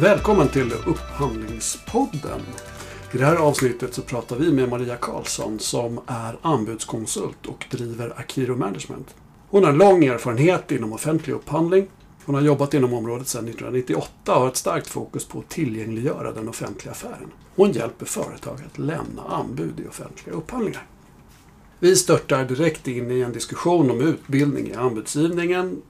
Välkommen till Upphandlingspodden. I det här avsnittet så pratar vi med Maria Karlsson som är anbudskonsult och driver Akiro Management. Hon har lång erfarenhet inom offentlig upphandling. Hon har jobbat inom området sedan 1998 och har ett starkt fokus på att tillgängliggöra den offentliga affären. Hon hjälper företag att lämna anbud i offentliga upphandlingar. Vi störtar direkt in i en diskussion om utbildning i anbudsgivningen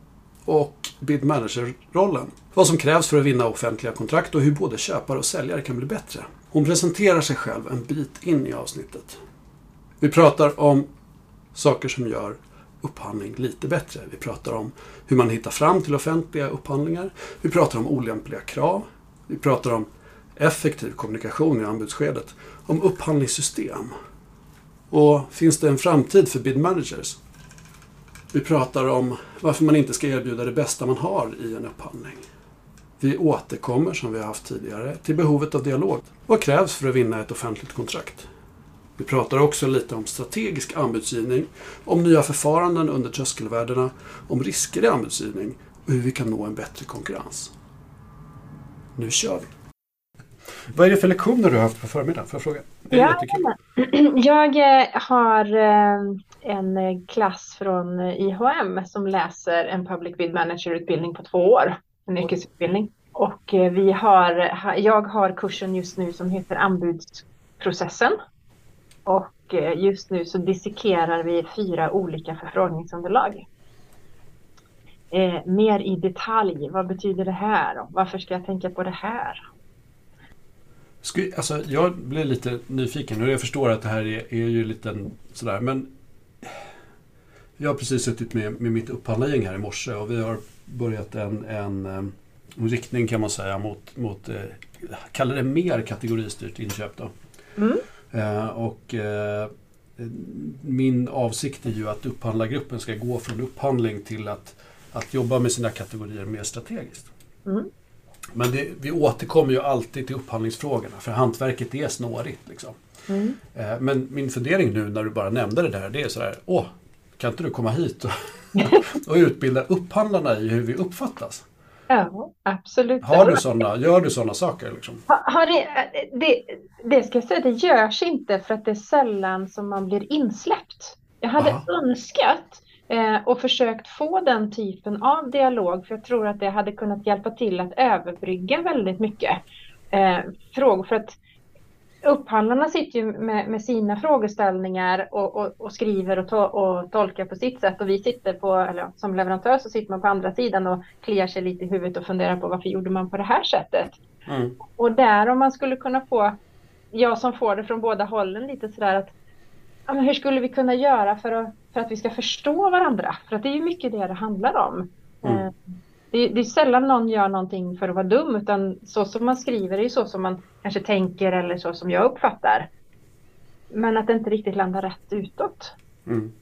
och bid manager-rollen. Vad som krävs för att vinna offentliga kontrakt och hur både köpare och säljare kan bli bättre. Hon presenterar sig själv en bit in i avsnittet. Vi pratar om saker som gör upphandling lite bättre. Vi pratar om hur man hittar fram till offentliga upphandlingar. Vi pratar om olämpliga krav. Vi pratar om effektiv kommunikation i anbudsskedet. Om upphandlingssystem. Och finns det en framtid för bid managers? Vi pratar om varför man inte ska erbjuda det bästa man har i en upphandling. Vi återkommer, som vi har haft tidigare, till behovet av dialog. Vad krävs för att vinna ett offentligt kontrakt? Vi pratar också lite om strategisk anbudsgivning, om nya förfaranden under tröskelvärdena, om risker i anbudsgivning och hur vi kan nå en bättre konkurrens. Nu kör vi! Vad är det för lektioner du har haft på förmiddagen? Får jag fråga? Ja, jag eh, har eh, en klass från IHM som läser en Public Bid Manager-utbildning på två år. En yrkesutbildning. Och eh, vi har, jag har kursen just nu som heter Anbudsprocessen. Och just nu så dissekerar vi fyra olika förfrågningsunderlag. Eh, mer i detalj. Vad betyder det här? Varför ska jag tänka på det här? Alltså, jag blir lite nyfiken och jag förstår att det här är, är ju lite sådär men jag har precis suttit med, med mitt upphandlargäng här i morse och vi har börjat en, en, en riktning kan man säga mot, mot eh, kalla det mer kategoristyrt inköp. Då. Mm. Eh, och eh, min avsikt är ju att upphandlargruppen ska gå från upphandling till att, att jobba med sina kategorier mer strategiskt. Mm. Men det, vi återkommer ju alltid till upphandlingsfrågorna för hantverket är snårigt. Liksom. Mm. Eh, men min fundering nu när du bara nämnde det där, det är sådär, åh, kan inte du komma hit och, och utbilda upphandlarna i hur vi uppfattas? Ja, absolut. Har du såna, gör du sådana saker? Liksom? Har, har det, det, det, ska jag säga, det görs inte för att det är sällan som man blir insläppt. Jag hade Aha. önskat eh, och försökt få den typen av dialog för jag tror att det hade kunnat hjälpa till att överbrygga väldigt mycket eh, frågor. För att upphandlarna sitter ju med, med sina frågeställningar och, och, och skriver och, to, och, tolkar på sitt sätt och vi sitter på, eller som leverantör så sitter man på andra sidan och kliar sig lite i huvudet och funderar på varför gjorde man på det här sättet. Mm. Och där om man skulle kunna få, jag som får det från båda hållen lite sådär att ja, men hur skulle vi kunna göra för att, för att vi ska förstå varandra? För att det är ju mycket det det handlar om. Mm. Eh, det, det, är sällan någon gör någonting för att vara dum utan så som man skriver är ju så som man kanske tänker eller så som jag uppfattar. Men att det inte riktigt landar rätt utåt. Mm.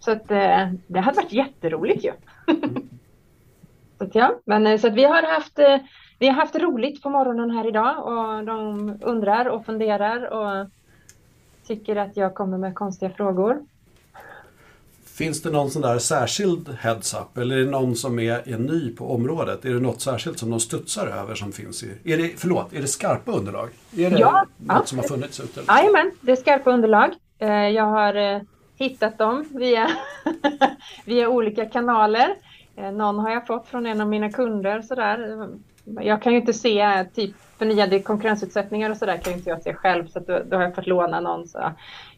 Så att eh, det hade varit jätteroligt ju. så att, ja, men eh, så att vi har haft vi har haft roligt på morgonen här idag och de undrar och funderar och tycker att jag kommer med konstiga frågor. Finns det någon sån där särskild heads-up eller är det någon som är, är ny på området? Är det något särskilt som de studsar över som finns i... Är det, förlåt, är det skarpa underlag? Är det ja, något ja. som har funnits ute? Jajamän, det är skarpa underlag. Eh, jag har eh, hittat dem via, via olika kanaler. Eh, någon har jag fått från en av mina kunder. Sådär. Jag kan ju inte se typ förnyade konkurrensutsättningar och sådär kan inte jag se själv så då, då, har jag fått låna någon. Så.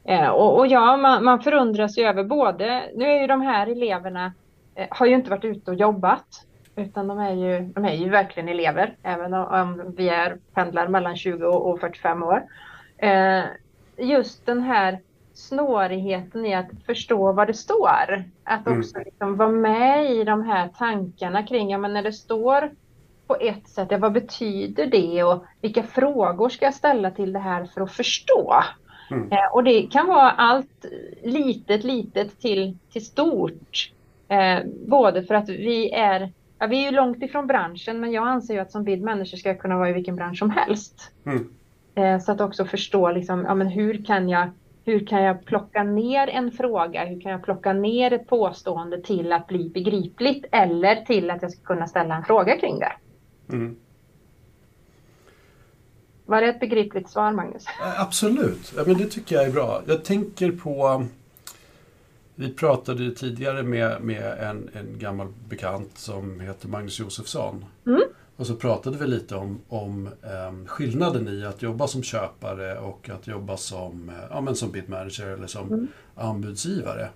Eh, och, och, ja, man, man förundras ju över både, nu är ju de här eleverna, eh, har ju inte varit ute och jobbat utan de är ju, de är ju verkligen elever även om, vi är pendlar mellan 20 och 45 år. Eh, just den här snårigheten i att förstå vad det står. Att mm. också liksom vara med i de här tankarna kring, ja men när det står på ett sätt. Ja, vad betyder det och vilka frågor ska jag ställa till det här för att förstå? Mm. Eh, och det kan vara allt litet, litet till, till stort. Eh, både för att vi är, ja, vi är ju långt ifrån branschen men jag anser ju att som bildmänniska ska jag kunna vara i vilken bransch som helst. Mm. Eh, så att också förstå liksom, ja, men hur kan jag hur kan jag plocka ner en fråga? Hur kan jag plocka ner ett påstående till att bli begripligt eller till att jag ska kunna ställa en fråga kring det? Mm. Var det ett begripligt svar, Magnus? Absolut, ja, men det tycker jag är bra. Jag tänker på vi pratade tidigare med, med en, en gammal bekant som heter Magnus Josefsson. Mm. Och så pratade vi lite om, om um, skillnaden i att jobba som köpare och att jobba som, uh, ja, men som bidmanager eller som mm. anbudsgivare.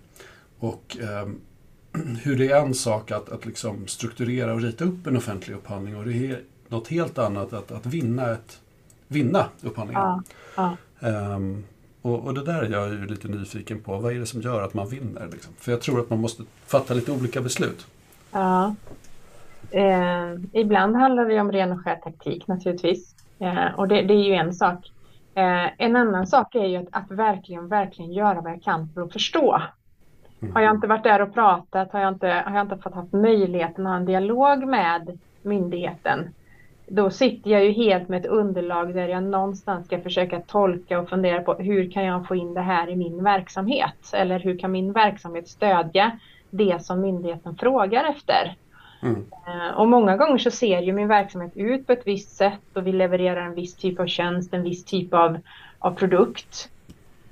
Och um, hur det är en sak att, att liksom strukturera och rita upp en offentlig upphandling och det är något helt annat att, att vinna, ett, vinna upphandlingen. Ja, ja. Um, och, och, det där är jag ju lite nyfiken på. Vad är det som gör att man vinner? Liksom? För jag tror att man måste fatta lite olika beslut. Ja. Eh, ibland handlar det om ren och skär taktik naturligtvis. Eh, och det, det, är ju en sak. Eh, en annan sak är ju att, att, verkligen, verkligen göra vad jag kan för att förstå. Mm. Har jag inte varit där och pratat, har jag inte, har jag inte fått haft möjligheten att ha en dialog med myndigheten, då sitter jag ju helt med ett underlag där jag någonstans ska försöka tolka och fundera på hur kan jag få in det här i min verksamhet? Eller hur kan min verksamhet stödja det som myndigheten frågar efter? Mm. Eh, och många gånger så ser ju min verksamhet ut på ett visst sätt och vi levererar en viss typ av tjänst, en viss typ av, av produkt.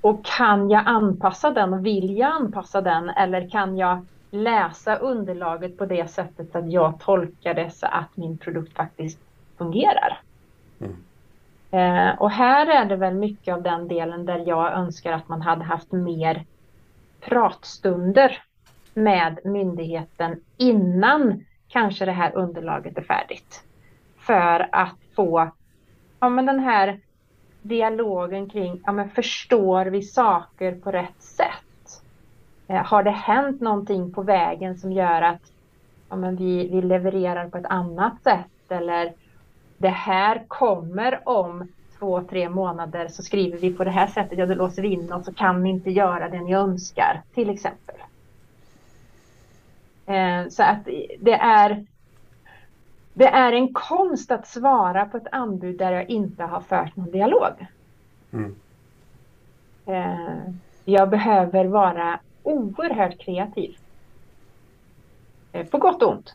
Och kan jag anpassa den och vill jag anpassa den eller kan jag läsa underlaget på det sättet att jag tolkar det så att min produkt faktiskt fungerar. Mm. Eh, och här är det väl mycket av den delen där jag önskar att man hade haft mer pratstunder med myndigheten innan kanske det här underlaget är färdigt. För att få ja, men den här dialogen kring, ja, men förstår vi saker på rätt sätt? Eh, har det hänt någonting på vägen som gör att ja, men vi, vi levererar på ett annat sätt? Eller det här kommer om två, tre månader så skriver vi på det här sättet, ja då låser vi in oss och kan ni inte göra det ni önskar till exempel. Eh, så att det är det är en konst att svara på ett anbud där jag inte har fört någon dialog. Mm. Eh, jag behöver vara oerhört kreativ. Eh, på gott och ont.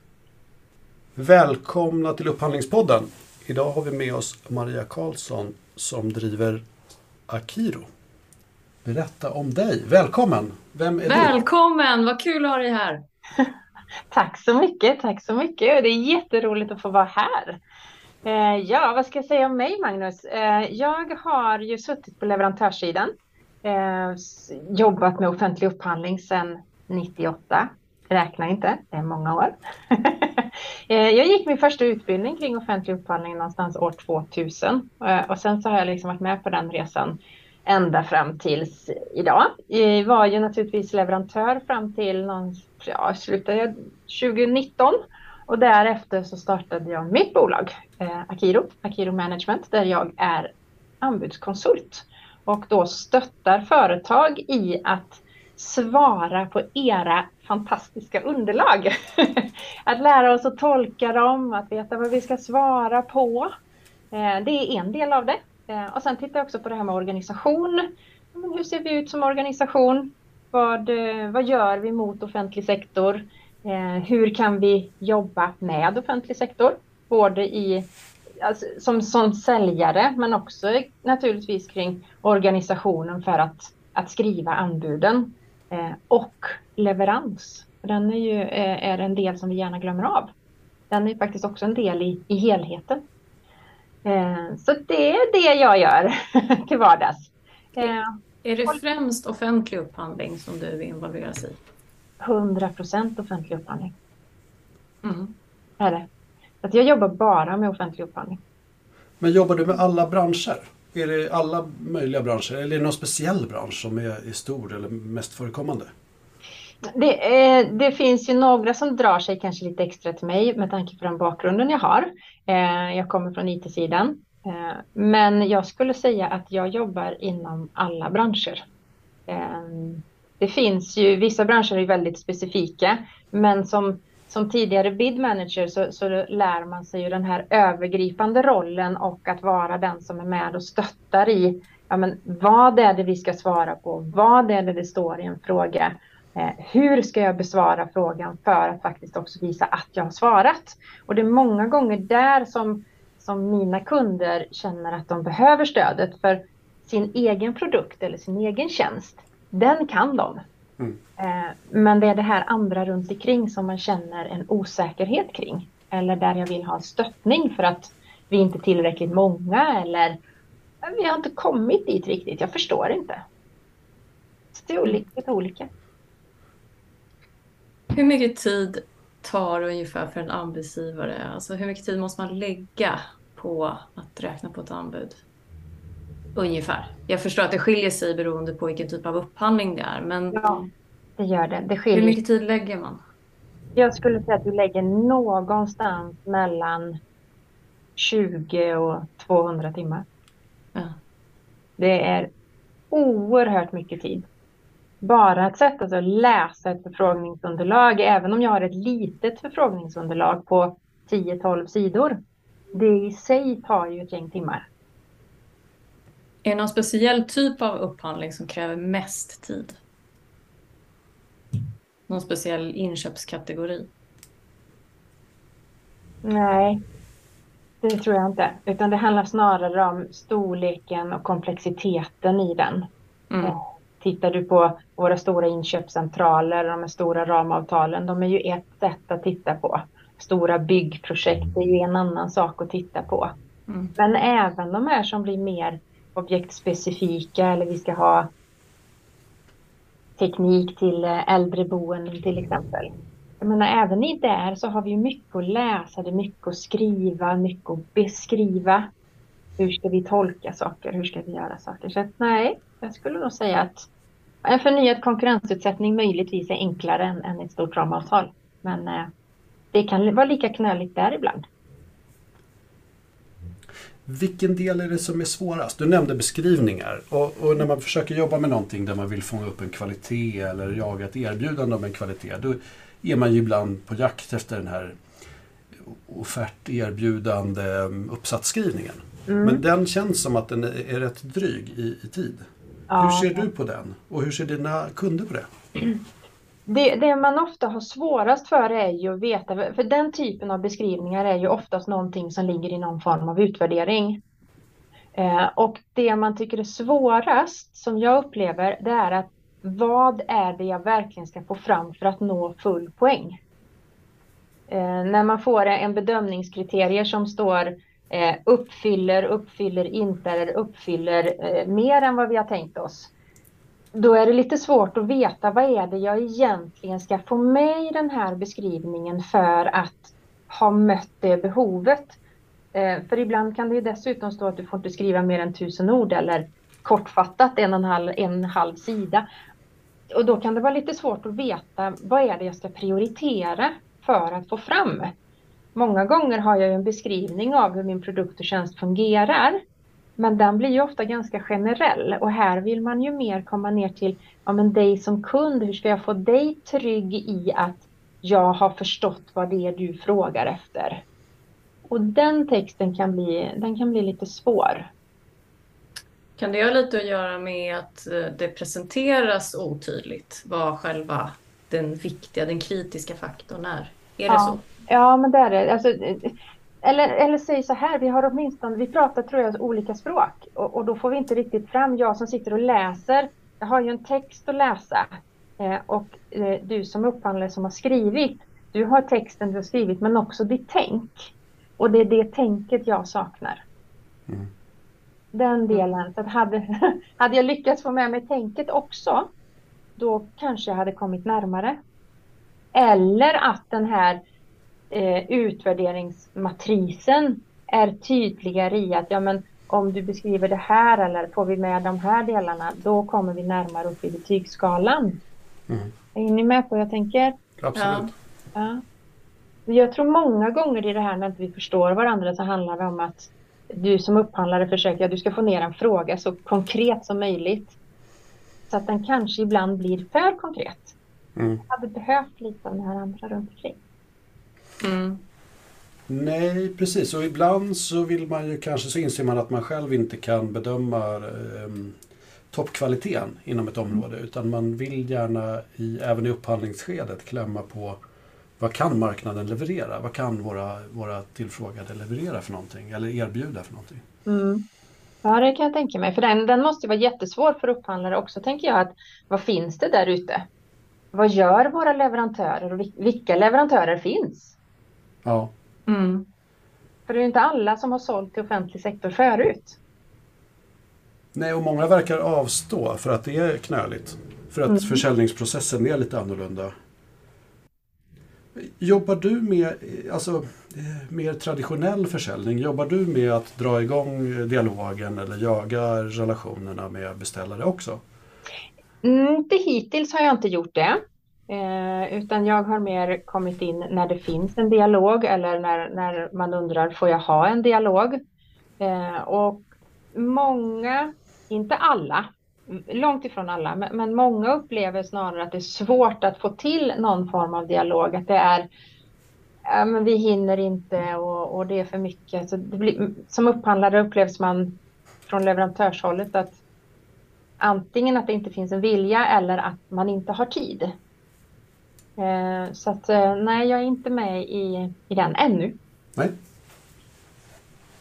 Välkomna till Upphandlingspodden. Idag har vi med oss Maria Karlsson som driver Akiro. Berätta om dig. Välkommen! Vem är Välkommen! Du? Vad kul att ha dig här. tack så mycket, tack så mycket. Det är jätteroligt att få vara här. Eh, ja, vad ska jag säga om mig Magnus? Eh, jag har ju suttit på leverantörssidan, eh, jobbat med offentlig upphandling sedan 98. Räkna inte, det är många år. Eh, jag gick min första utbildning kring offentlig upphandling någonstans år 2000 eh, och sen så har jag liksom varit med på den resan ända fram tills idag. Jag var ju naturligtvis leverantör fram till någon, ja, slutet 2019 och därefter så startade jag mitt bolag Akiro, Akiro Management, där jag är anbudskonsult. Och då stöttar företag i att svara på era fantastiska underlag. att lära oss att tolka dem, att veta vad vi ska svara på. Eh, det är en del av det. Eh, och sen tittar jag också på det här med organisation. hur ser vi ut som organisation? Vad, eh, vad gör vi mot offentlig sektor? Hur kan vi jobba med offentlig sektor? Både i, alltså, som, som säljare men också naturligtvis kring organisationen för att, att skriva anbuden. Och leverans. Den är ju är en del som vi gärna glömmer av. Den är faktiskt också en del i, i helheten. Eh, så det är det jag gör till vardags. Eh, är det främst offentlig upphandling som du involveras i? 100 procent offentlig upphandling. Mm. Är det. Att jag jobbar bara med offentlig upphandling. Men jobbar du med alla branscher? Är det alla möjliga branscher eller är det någon speciell bransch som är, är stor eller mest förekommande? Det, eh, det, finns ju några som drar sig kanske lite extra till mig med tanke på den bakgrunden jag har. Eh, jag kommer från IT-sidan. Eh, men jag skulle säga att jag jobbar inom alla branscher. Eh, det finns ju, vissa branscher är väldigt specifika, men som, som tidigare bid manager så, så lär man sig ju den här övergripande rollen och att vara den som är med och stöttar i ja, men vad är det vi ska svara på? Vad är det det står i en fråga? Eh, hur ska jag besvara frågan för att faktiskt också visa att jag har svarat? Och det är många gånger där som som mina kunder känner att de behöver stödet för sin egen produkt eller sin egen tjänst. Den kan de. Mm. Eh, men det är det här andra runt omkring som man känner en osäkerhet kring. Eller där jag vill ha stöttning för att vi inte är tillräckligt många eller vi har inte kommit dit riktigt. Jag förstår inte. Det är lite olika. Hur mycket tid tar ungefär för en anbudsgivare? Alltså hur mycket tid måste man lägga på att räkna på ett anbud? Ungefär. Jag förstår att det skiljer sig beroende på vilken typ av upphandling det är. Men Ja, det gör det. det hur skiljer. mycket tid lägger man? Jag skulle säga att vi lägger någonstans mellan 20 och 200 timmar. Ja. Det är oerhört mycket tid. Bara att sätta sig och läsa ett förfrågningsunderlag, även om jag har ett litet förfrågningsunderlag på 10-12 sidor. Det i sig tar ju ett gäng timmar. Är det någon speciell typ av upphandling som kräver mest tid? Någon speciell inköpskategori? Nej, det tror jag inte. Utan det handlar snarare om storleken och komplexiteten i den. Mm. Tittar du på våra stora inköpscentraler, de stora ramavtalen, de är ju ett sätt att titta på. Stora byggprojekt är ju en annan sak att titta på. Mm. Men även de här som blir mer objektspecifika eller vi ska ha teknik till eh, äldreboenden till exempel. Jag menar även i där så har vi ju mycket att läsa, det är mycket att skriva, mycket att beskriva. Hur ska vi tolka saker? Hur ska vi göra saker? Så att, nej, jag skulle nog säga att en förnyad konkurrensutsättning möjligtvis är enklare än, än ett stort ramavtal. Men eh, det kan vara lika knöligt där ibland. Vilken del är det som är svårast? Du nämnde beskrivningar. Och, och när man försöker jobba med någonting där man vill fånga upp en kvalitet eller jaga ett erbjudande om en kvalitet. Då är man ju ibland på jakt efter den här offert, erbjudande, uppsatsskrivningen. Mm. Men den känns som att den är rätt dryg i, i tid. Ja. Hur ser du på den? Och hur ser dina kunder på det? Det, det man ofta har svårast för är ju att veta, för den typen av beskrivningar är ju oftast någonting som ligger i någon form av utvärdering. Eh, och det man tycker är svårast, som jag upplever, det är att vad är det jag verkligen ska få fram för att nå full poäng? Eh, när man får en bedömningskriterier som står eh, uppfyller, uppfyller inte eller uppfyller eh, mer än vad vi har tänkt oss då är det lite svårt att veta vad är det jag egentligen ska få med i den här beskrivningen för att ha mött det behovet. Eh, för ibland kan det ju dessutom stå att du får inte skriva mer än tusen ord eller kortfattat en och en halv, en en halv sida. Och då kan det vara lite svårt att veta vad är det jag ska prioritera för att få fram. Många gånger har jag ju en beskrivning av hur min produkt och tjänst fungerar. Men den blir ju ofta ganska generell och här vill man ju mer komma ner till ja, men dig som kund. Hur ska jag få dig trygg i att jag har förstått vad det är du frågar efter? Och den texten kan bli, den kan bli lite svår. Kan det ha lite att göra med att eh, det presenteras otydligt vad själva den viktiga, den kritiska faktorn är? Är det Ja. så? Ja, men det är det. Alltså, eller, eller säg så här, vi har åtminstone, vi pratar tror jag olika språk och, och då får vi inte riktigt fram, jag som sitter och läser, jag har ju en text att läsa eh, och eh, du som upphandlare som har skrivit, du har texten du har skrivit men också ditt tänk. Och det är det tänket jag saknar. Mm. Den delen. Så att hade, hade jag lyckats få med mig tänket också, då kanske jag hade kommit närmare. Eller att den här eh, utvärderingsmatrisen är tydligare i att ja, men om du beskriver det här eller får vi med de här delarna, då kommer vi närmare upp i betygsskalan. Mm. Är ni med på vad jag tänker? Absolut. Ja. Jag tror många gånger i det här när inte vi förstår varandra så handlar det om att du som upphandlare försöker att du ska få ner en fråga så konkret som möjligt. Så att den kanske ibland blir för konkret. Mm. Jag hade behövt lite av det här andra runt omkring. Mm. Nej, precis. Och ibland så vill man ju kanske så inser man att man själv inte kan bedöma eh, toppkvaliteten inom ett område. Utan man vill gärna, i, även i upphandlingsskedet, klämma på vad kan marknaden leverera? Vad kan våra, våra tillfrågade leverera för någonting eller erbjuda för någonting? Mm. Ja, det kan jag tänka mig. För den, den måste vara jättesvår för upphandlare också, tänker jag. Att, vad finns det där ute? Vad gör våra leverantörer och vilka leverantörer finns? Ja. Mm. För det är inte alla som har sålt till offentlig sektor förut. Nej, och många verkar avstå för att det är knöligt. För att mm. försäljningsprocessen är lite annorlunda. Jobbar du med alltså, mer traditionell försäljning? Jobbar du med att dra igång dialogen eller jaga relationerna med beställare också? Mm, inte hittills har jag inte gjort det. Eh, utan jag har mer kommit in när det finns en dialog eller när, när man undrar, får jag ha en dialog? Eh, och många, inte alla, långt ifrån alla, men, men, många upplever snarare att det är svårt att få till någon form av dialog. Att det är, ja, men vi hinner inte och, och det är för mycket. Så blir, som upphandlare upplevs man från leverantörshållet att antingen att det inte finns en vilja eller att man inte har tid. Eh, så att eh, nej, jag är inte med i, i den ännu. Nej.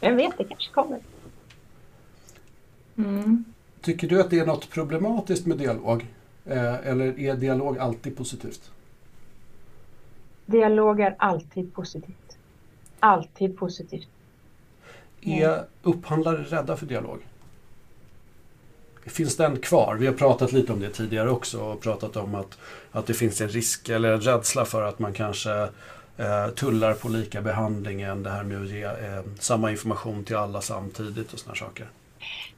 Jag vet, det kanske kommer. Mm. Tycker du att det är något problematiskt med dialog? Eh, eller är dialog alltid positivt? Dialog är alltid positivt. Alltid positivt. Är upphandlare rädda för dialog? Finns den kvar? Vi har pratat lite om det tidigare också och pratat om att, att det finns en risk eller en rädsla för att man kanske eh, tullar på lika behandlingen, det här med att ge eh, samma information till alla samtidigt och sådana saker.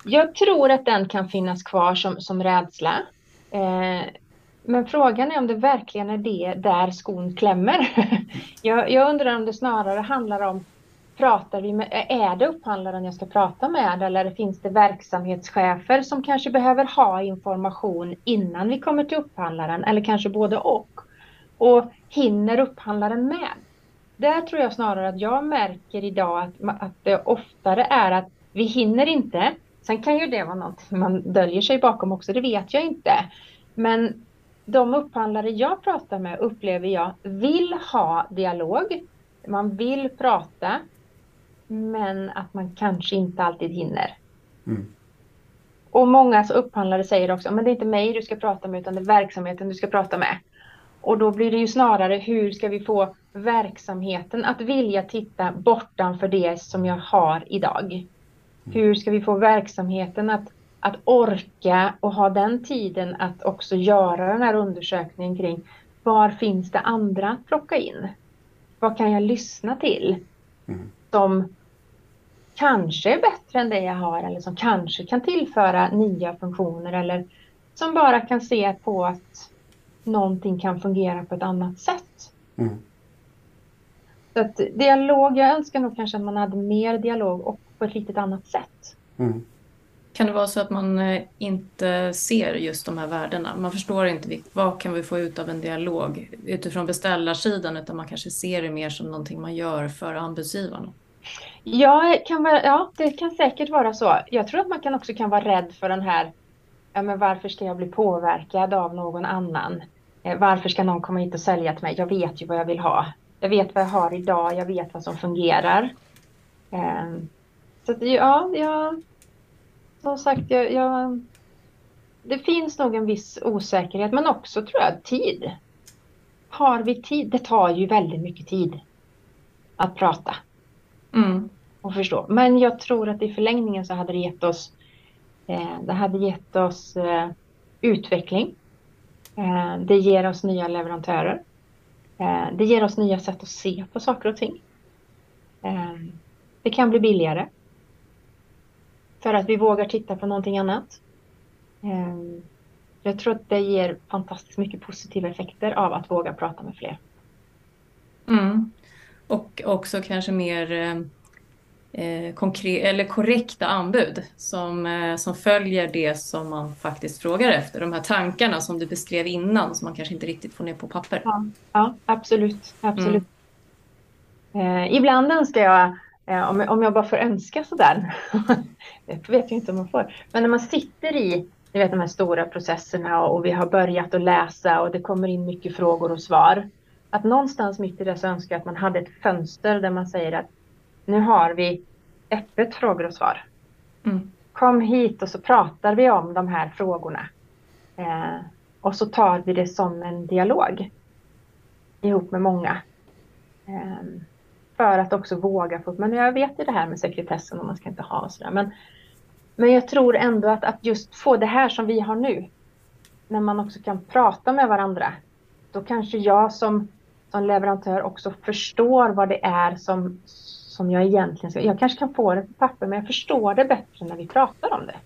Jag tror att den kan finnas kvar som, som rädsla. Eh, men frågan är om det verkligen är det där skon klämmer. jag, jag undrar om det snarare handlar om pratar vi med, är det upphandlaren jag ska prata med eller finns det verksamhetschefer som kanske behöver ha information innan vi kommer till upphandlaren eller kanske både och? Och hinner upphandlaren med? Där tror jag snarare att jag märker idag att, att det oftare är att vi hinner inte. Sen kan ju det vara något man döljer sig bakom också, det vet jag inte. Men de upphandlare jag pratar med upplever jag vill ha dialog. Man vill prata, men att man kanske inte alltid hinner. Mm. Och många upphandlare säger också, men det är inte mig du ska prata med utan det är verksamheten du ska prata med. Och då blir det ju snarare hur ska vi få verksamheten att vilja titta bortanför det som jag har idag. Mm. Hur ska vi få verksamheten att, att orka och ha den tiden att också göra den här undersökningen kring var finns det andra att plocka in? Vad kan jag lyssna till? Mm. Som kanske är bättre än det jag har eller som kanske kan tillföra nya funktioner eller som bara kan se på att någonting kan fungera på ett annat sätt. Mm. Så att dialog, jag önskar nog kanske att man hade mer dialog och på ett riktigt annat sätt. Mm. Kan det vara så att man eh, inte ser just de här värdena? Man förstår inte vad kan vi få ut av en dialog utifrån beställarsidan utan man kanske ser det mer som någonting man gör för anbudsgivarna. Ja, kan vara, ja, det kan säkert vara så. Jag tror att man kan också kan vara rädd för den här, ja, men varför ska jag bli påverkad av någon annan? Eh, varför ska någon komma hit och sälja till mig? Jag vet ju vad jag vill ha. Jag vet vad jag har idag, jag vet vad som fungerar. Ehm, så att, ja, jag, som sagt, jag, jag, det finns nog en viss osäkerhet, men också tror jag tid. Har vi tid? Det tar ju väldigt mycket tid att prata. Mm. Och förstå. Men jag tror att i förlängningen så hade det gett oss, eh, det hade gett oss eh, utveckling. Eh, det ger oss nya leverantörer. Eh, det ger oss nya sätt att se på saker och ting. Eh, det kan bli billigare. För att vi vågar titta på någonting annat. Eh, jag tror att det ger fantastiskt mycket positiva effekter av att våga prata med fler. Mm. Och också kanske mer eh, konkret, eller korrekta anbud som, eh, som följer det som man faktiskt frågar efter. De här tankarna som du beskrev innan som man kanske inte riktigt får ner på papper. Ja, ja absolut. absolut. Mm. Eh, ibland önskar jag, eh, om, om jag bara får önska sådär, det vet jag inte om man får, men när man sitter i ni vet, de här stora processerna och vi har börjat att läsa och det kommer in mycket frågor och svar att någonstans mitt i det så önskar jag att man hade ett fönster där man säger att nu har vi öppet frågor och svar. Mm. Kom hit och så pratar vi om de här frågorna. Eh, och så tar vi det som en dialog ihop med många. Eh, för att också våga få Men jag vet ju det här med sekretessen och man ska inte ha och sådär. Men, men jag tror ändå att, att just få det här som vi har nu. När man också kan prata med varandra. Då kanske jag som, som leverantör också förstår vad det är som, som jag egentligen ska... Jag kanske kan få det på papper men jag förstår det bättre när vi pratar om det.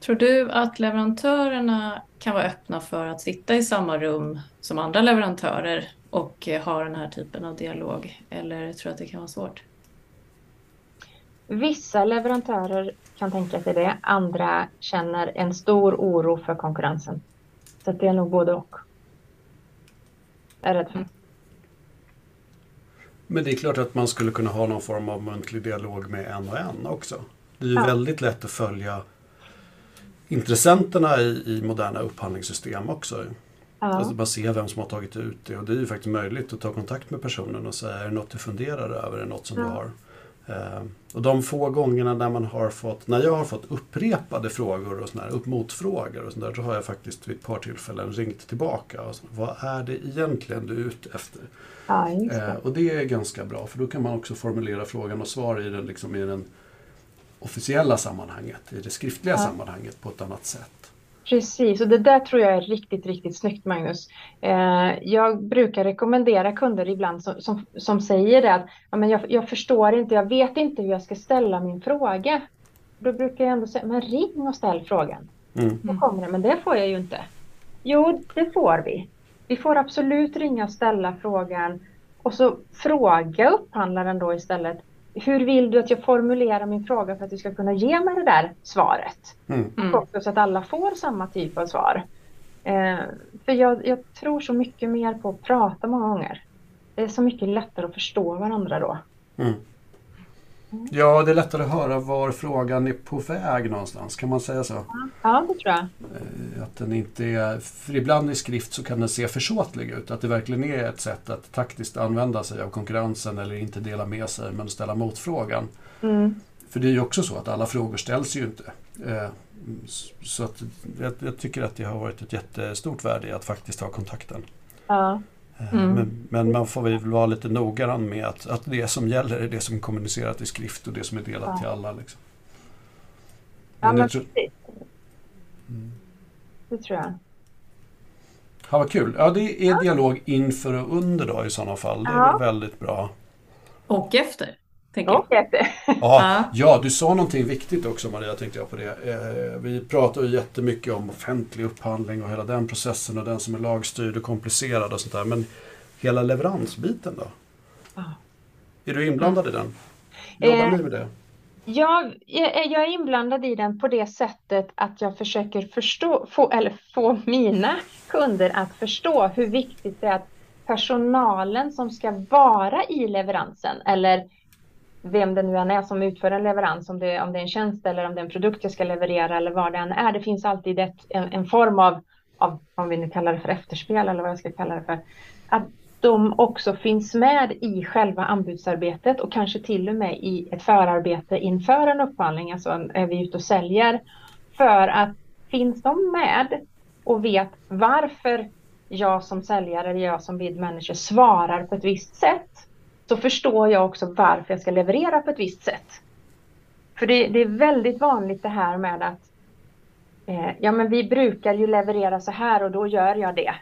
Tror du att leverantörerna kan vara öppna för att sitta i samma rum som andra leverantörer och ha den här typen av dialog? Eller tror du att det kan vara svårt? Vissa leverantörer kan tänka sig det. Andra känner en stor oro för konkurrensen. Så det är nog både och. Är rädd för. Men det är klart att man skulle kunna ha någon form av muntlig dialog med en och en också. Det är ju ja. väldigt lätt att följa intressenterna i, i moderna upphandlingssystem också. Ja. Alltså bara se vem som har tagit ut det och det är ju faktiskt möjligt att ta kontakt med personen och säga är det något du funderar över, är det något som ja. du har? Eh, och de få gångerna när man har fått, när jag har fått upprepade frågor och såna här, upp motfrågor och sånt där, så har jag faktiskt vid ett par tillfällen ringt tillbaka. Och så, vad är det egentligen du är ute efter? Ja, det. Eh, och det är ganska bra för då kan man också formulera frågan och svar i den, liksom, i den officiella sammanhanget, i det skriftliga ja. sammanhanget på ett annat sätt. Precis, och det där tror jag är riktigt, riktigt snyggt Magnus. Eh, jag brukar rekommendera kunder ibland som, som, som säger det att ja, men jag, jag, förstår inte, jag vet inte hur jag ska ställa min fråga. Då brukar jag ändå säga, men ring och ställ frågan. Mm. Då kommer det, men det får jag ju inte. Jo, det får vi. Vi får absolut ringa och ställa frågan och så fråga upphandlaren då istället hur vill du att jag formulerar min fråga för att du ska kunna ge mig det där svaret? Mm. mm. Så att alla får samma typ av svar. Eh, för jag, jag, tror så mycket mer på att prata många gånger. Det är så mycket lättare att förstå varandra då. Mm. Ja, det är lättare att höra var frågan är på väg någonstans. Kan man säga så? Ja, det tror jag. Eh, att den inte är, för ibland i skrift så kan den se försåtlig ut. Att det verkligen är ett sätt att taktiskt använda sig av konkurrensen eller inte dela med sig men ställa motfrågan. Mm. För det är ju också så att alla frågor ställs ju inte. Eh, så att jag, jag tycker att det har varit ett jättestort värde i att faktiskt ha kontakten. Ja. Eh, mm. Men, men, man får väl vara lite noggrann med att, att det som gäller är det som är kommunicerat i skrift och det som är delat ja. till alla. Liksom. Men ja, men precis. Mm. Det tror jag. Ja, vad kul. Ja, det är ja. dialog inför och under då i sådana fall. Det är ja. väldigt bra. Och efter. Ja, ja, du sa någonting viktigt också Maria, tänkte jag på det. Eh, vi pratar ju jättemycket om offentlig upphandling och hela den processen och den som är lagstyrd och komplicerad och sånt där. Men hela leveransbiten då? Ja. Är du inblandad i den? Jobbar ni med det? Jag, jag är inblandad i den på det sättet att jag försöker förstå, få, eller få mina kunder att förstå hur viktigt det är att personalen som ska vara i leveransen eller vem det nu än är som utför en leverans, om det, om det är en tjänst eller om det är en produkt jag ska leverera eller vad det än är. Det finns alltid ett, en, en, form av, av, om vi nu kallar det för efterspel eller vad jag ska kalla det för, att de också finns med i själva anbudsarbetet och kanske till och med i ett förarbete inför en upphandling, alltså är vi ute och säljer. För att finns de med och vet varför jag som säljare eller jag som bid manager svarar på ett visst sätt så förstår jag också varför jag ska leverera på ett visst sätt. För det, det är väldigt vanligt det här med att eh, ja men vi brukar ju leverera så här och då gör jag det.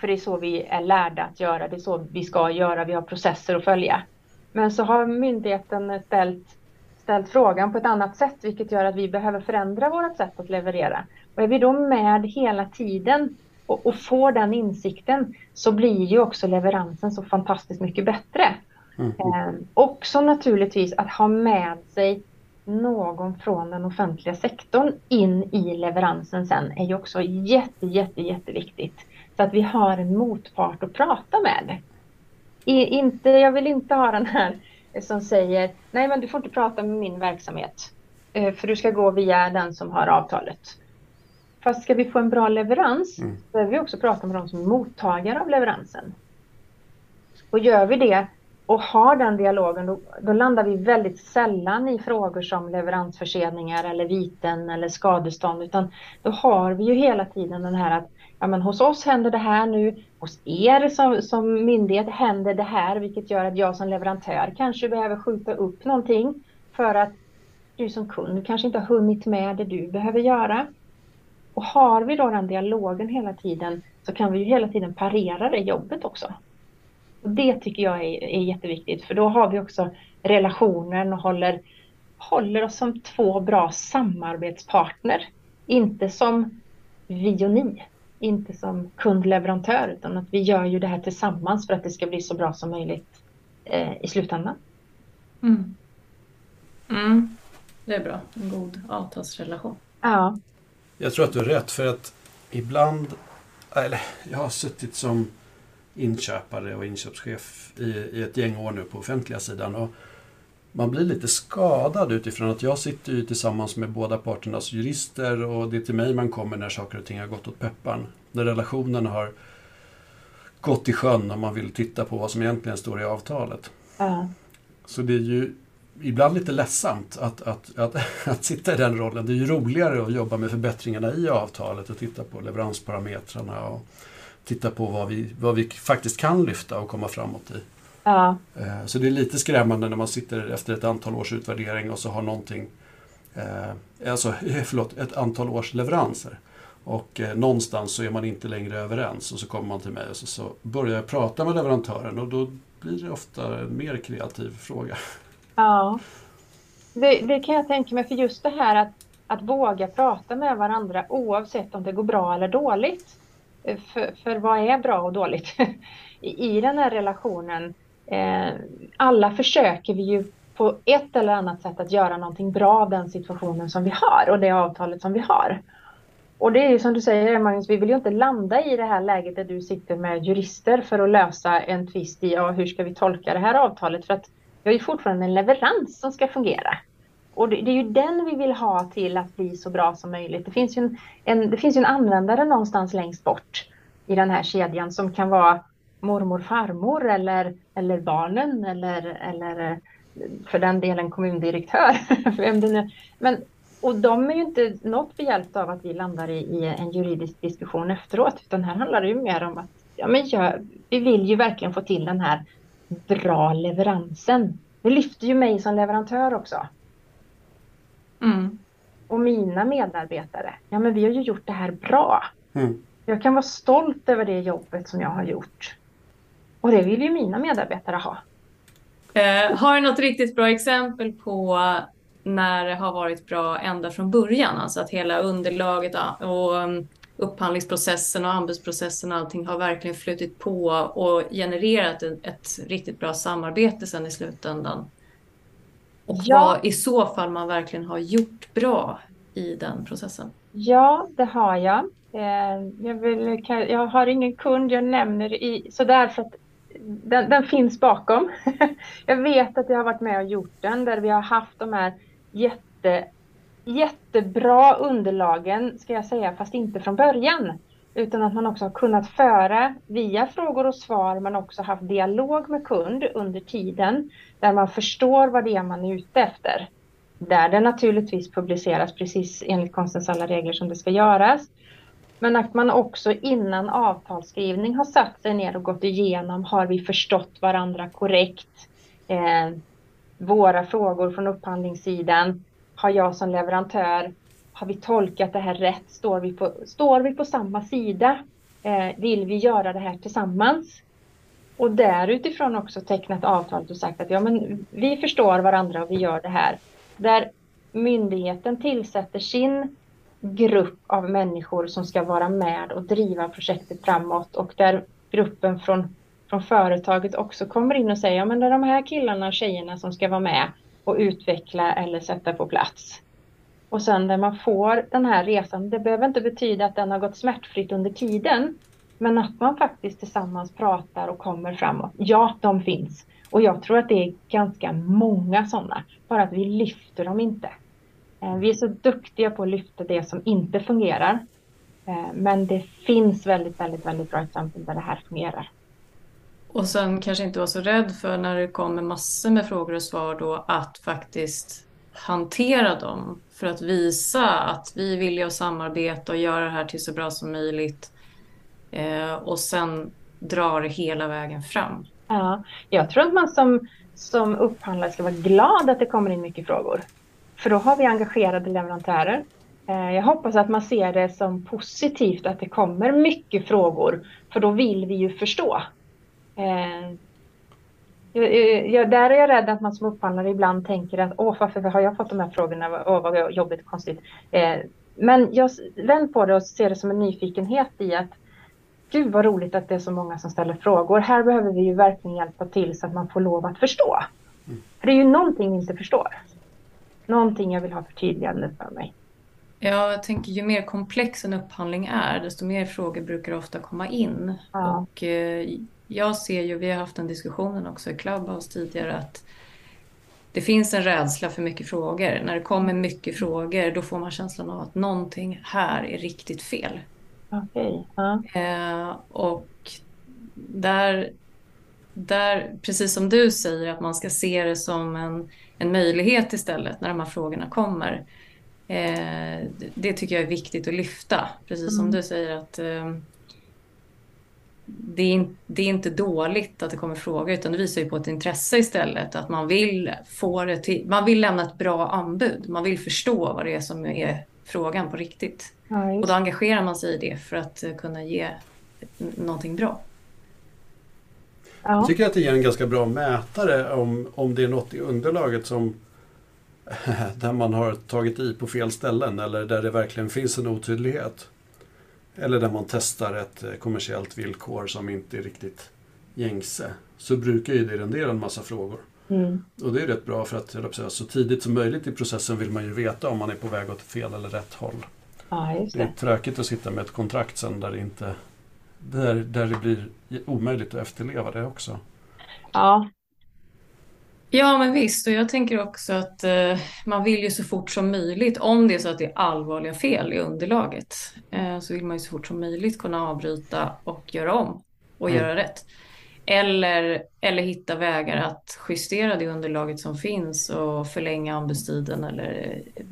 För det är så vi är lärda att göra, det är så vi ska göra, vi har processer att följa. Men så har myndigheten ställt, ställt frågan på ett annat sätt vilket gör att vi behöver förändra vårt sätt att leverera. Och är vi då med hela tiden och, och får den insikten så blir ju också leveransen så fantastiskt mycket bättre. Mm. Eh, också naturligtvis att ha med sig någon från den offentliga sektorn in i leveransen sen är ju också jätte, jätte, jätteviktigt. Så att vi har en motpart att prata med. I, inte, jag vill inte ha den här som säger nej men du får inte prata med min verksamhet. Eh, för du ska gå via den som har avtalet. Fast ska vi få en bra leverans mm. behöver vi också prata med de som är mottagare av leveransen. Och gör vi det och har den dialogen då, då, landar vi väldigt sällan i frågor som leveransförseningar eller viten eller skadestånd utan då har vi ju hela tiden den här att ja, men hos oss händer det här nu, hos er som, som myndighet händer det här vilket gör att jag som leverantör kanske behöver skjuta upp någonting för att du som kund kanske inte har hunnit med det du behöver göra. Och har vi då den dialogen hela tiden så kan vi ju hela tiden parera det jobbet också. Och det tycker jag är, är jätteviktigt för då har vi också relationen och håller, håller oss som två bra samarbetspartner. Inte som vi och ni, inte som kundleverantör utan att vi gör ju det här tillsammans för att det ska bli så bra som möjligt eh, i slutändan. Mm. Mm. Det är bra, en god avtalsrelation. Ja. Jag tror att du har rätt för att ibland, eller jag har suttit som inköpare och inköpschef i, i ett gäng år nu på offentliga sidan. Och man blir lite skadad utifrån att jag sitter ju tillsammans med båda parternas jurister och det är till mig man kommer när saker och ting har gått åt pepparn. När relationen har gått i sjön och man vill titta på vad som egentligen står i avtalet. Ja. Så det är ju ibland lite ledsamt att, att, att, att sitta i den rollen. Det är ju roligare att jobba med förbättringarna i avtalet och titta på leveransparametrarna och titta på vad vi, vad vi faktiskt kan lyfta och komma framåt i. Ja. Eh, så det är lite skrämmande när man sitter efter ett antal års utvärdering och så har någonting, eh, alltså förlåt, ett antal års leveranser. Och eh, någonstans så är man inte längre överens och så kommer man till mig och så, så börjar jag prata med leverantören och då blir det ofta en mer kreativ fråga. Ja, det, det, kan jag tänka mig. För just det här att, att våga prata med varandra oavsett om det går bra eller dåligt. För, för vad är bra och dåligt I, i den här relationen? Eh, alla försöker vi ju på ett eller annat sätt att göra någonting bra av den situationen som vi har och det avtalet som vi har. Och det är ju som du säger Magnus, vi vill ju inte landa i det här läget där du sitter med jurister för att lösa en tvist i ja, hur ska vi tolka det här avtalet för att vi har ju fortfarande en leverans som ska fungera. Och det, det, är ju den vi vill ha till att bli så bra som möjligt. Det finns ju en, en, det finns ju en användare någonstans längst bort i den här kedjan som kan vara mormor, farmor eller, eller barnen eller, eller eh, för den delen kommundirektör. Vem det nu. Men, och de är ju inte något behjälpt av att vi landar i, i, en juridisk diskussion efteråt utan här handlar det ju mer om att ja, men jag, vi vill ju verkligen få till den här bra leveransen. Det lyfter ju mig som leverantör också. Mm. Och mina medarbetare. Ja, men vi har ju gjort det här bra. Mm. Jag kan vara stolt över det jobbet som jag har gjort. Och det vill ju mina medarbetare ha. Eh, har du något riktigt bra exempel på när det har varit bra ända från början? Alltså att hela underlaget och um, upphandlingsprocessen och anbudsprocessen och allting har verkligen flutit på och genererat ett, riktigt bra samarbete sen i slutändan. Och ja. vad i så fall man verkligen har gjort bra i den processen. Ja, det har jag. Eh, jag, vill, jag har ingen kund jag nämner i, sådär för att den, den finns bakom. jag vet att jag har varit med och gjort den där vi har haft de här jätte jättebra underlagen, ska jag säga, fast inte från början. Utan att man också har kunnat föra via frågor och svar, men också haft dialog med kund under tiden, där man förstår vad det är man är ute efter. Där det naturligtvis publiceras precis enligt konstens alla regler som det ska göras. Men att man också innan avtalsskrivning har satt sig ner och gått igenom, har vi förstått varandra korrekt? Eh, våra frågor från upphandlingssidan, har jag som leverantör, har vi tolkat det här rätt? Står vi på, står vi på samma sida? Eh, vill vi göra det här tillsammans? Och där utifrån också tecknat avtalet och sagt att ja, men vi förstår varandra och vi gör det här. Där myndigheten tillsätter sin grupp av människor som ska vara med och driva projektet framåt och där gruppen från, från företaget också kommer in och säger ja men det är de här killarna och tjejerna som ska vara med och utveckla eller sätta på plats. Och sen när man får den här resan, det behöver inte betyda att den har gått smärtfritt under tiden, men att man faktiskt tillsammans pratar och kommer framåt. Ja, de finns. Och jag tror att det är ganska många sådana, bara att vi lyfter dem inte. Eh, vi är så duktiga på att lyfta det som inte fungerar. Eh, men det finns väldigt, väldigt, väldigt bra exempel där det här fungerar. Och sen kanske inte vara så rädd för när det kommer massor med frågor och svar då att faktiskt hantera dem för att visa att vi vill att samarbeta och göra det här till så bra som möjligt. Eh, och sen dra det hela vägen fram. Ja, jag tror att man som, som upphandlare ska vara glad att det kommer in mycket frågor. För då har vi engagerade leverantörer. Eh, jag hoppas att man ser det som positivt att det kommer mycket frågor, för då vill vi ju förstå. Eh, jag, där är jag rädd att man som upphandlare ibland tänker att åh, varför har jag fått de här frågorna? Åh, vad jobbigt och konstigt. Eh, men jag vänder på det och ser det som en nyfikenhet i att gud vad roligt att det är så många som ställer frågor. Här behöver vi ju verkligen hjälpa till så att man får lov att förstå. Mm. För det är ju någonting vi inte förstår. Någonting jag vill ha förtydligande för mig. Ja, jag tänker ju mer komplex en upphandling är, desto mer frågor brukar ofta komma in. Ja. Och eh, jag ser ju, vi har haft den diskussionen också i Clubhouse tidigare, att det finns en rädsla för mycket frågor. När det kommer mycket frågor, då får man känslan av att någonting här är riktigt fel. Okay. Ja. Eh, och där, där, precis som du säger, att man ska se det som en, en möjlighet istället när de här frågorna kommer. Eh, det tycker jag är viktigt att lyfta. Precis mm. som du säger att eh, det, är, det är inte dåligt att det kommer frågor utan det visar ju på ett intresse istället. Att man vill, få det till, man vill lämna ett bra anbud. Man vill förstå vad det är som är frågan på riktigt. Ja, och då engagerar man sig i det för att kunna ge någonting bra. Ja. Jag tycker att det ger en ganska bra mätare om, om det är något i underlaget som där man har tagit i på fel ställen eller där det verkligen finns en otydlighet. Eller där man testar ett eh, kommersiellt villkor som inte är riktigt gängse. Så brukar ju det rendera en massa frågor. Mm. Och det är rätt bra för att säga, så tidigt som möjligt i processen vill man ju veta om man är på väg åt fel eller rätt håll. Ja, det. det. är tråkigt att sitta med ett kontrakt sen där det, inte, där, där det blir omöjligt att efterleva det också. Ja, Ja, men visst. Och jag tänker också att eh, man vill ju så fort som möjligt, om det är så att det är allvarliga fel i underlaget, eh, så vill man ju så fort som möjligt kunna avbryta och göra om och mm. göra rätt. Eller, eller hitta vägar att justera det underlaget som finns och förlänga anbudstiden eller eh,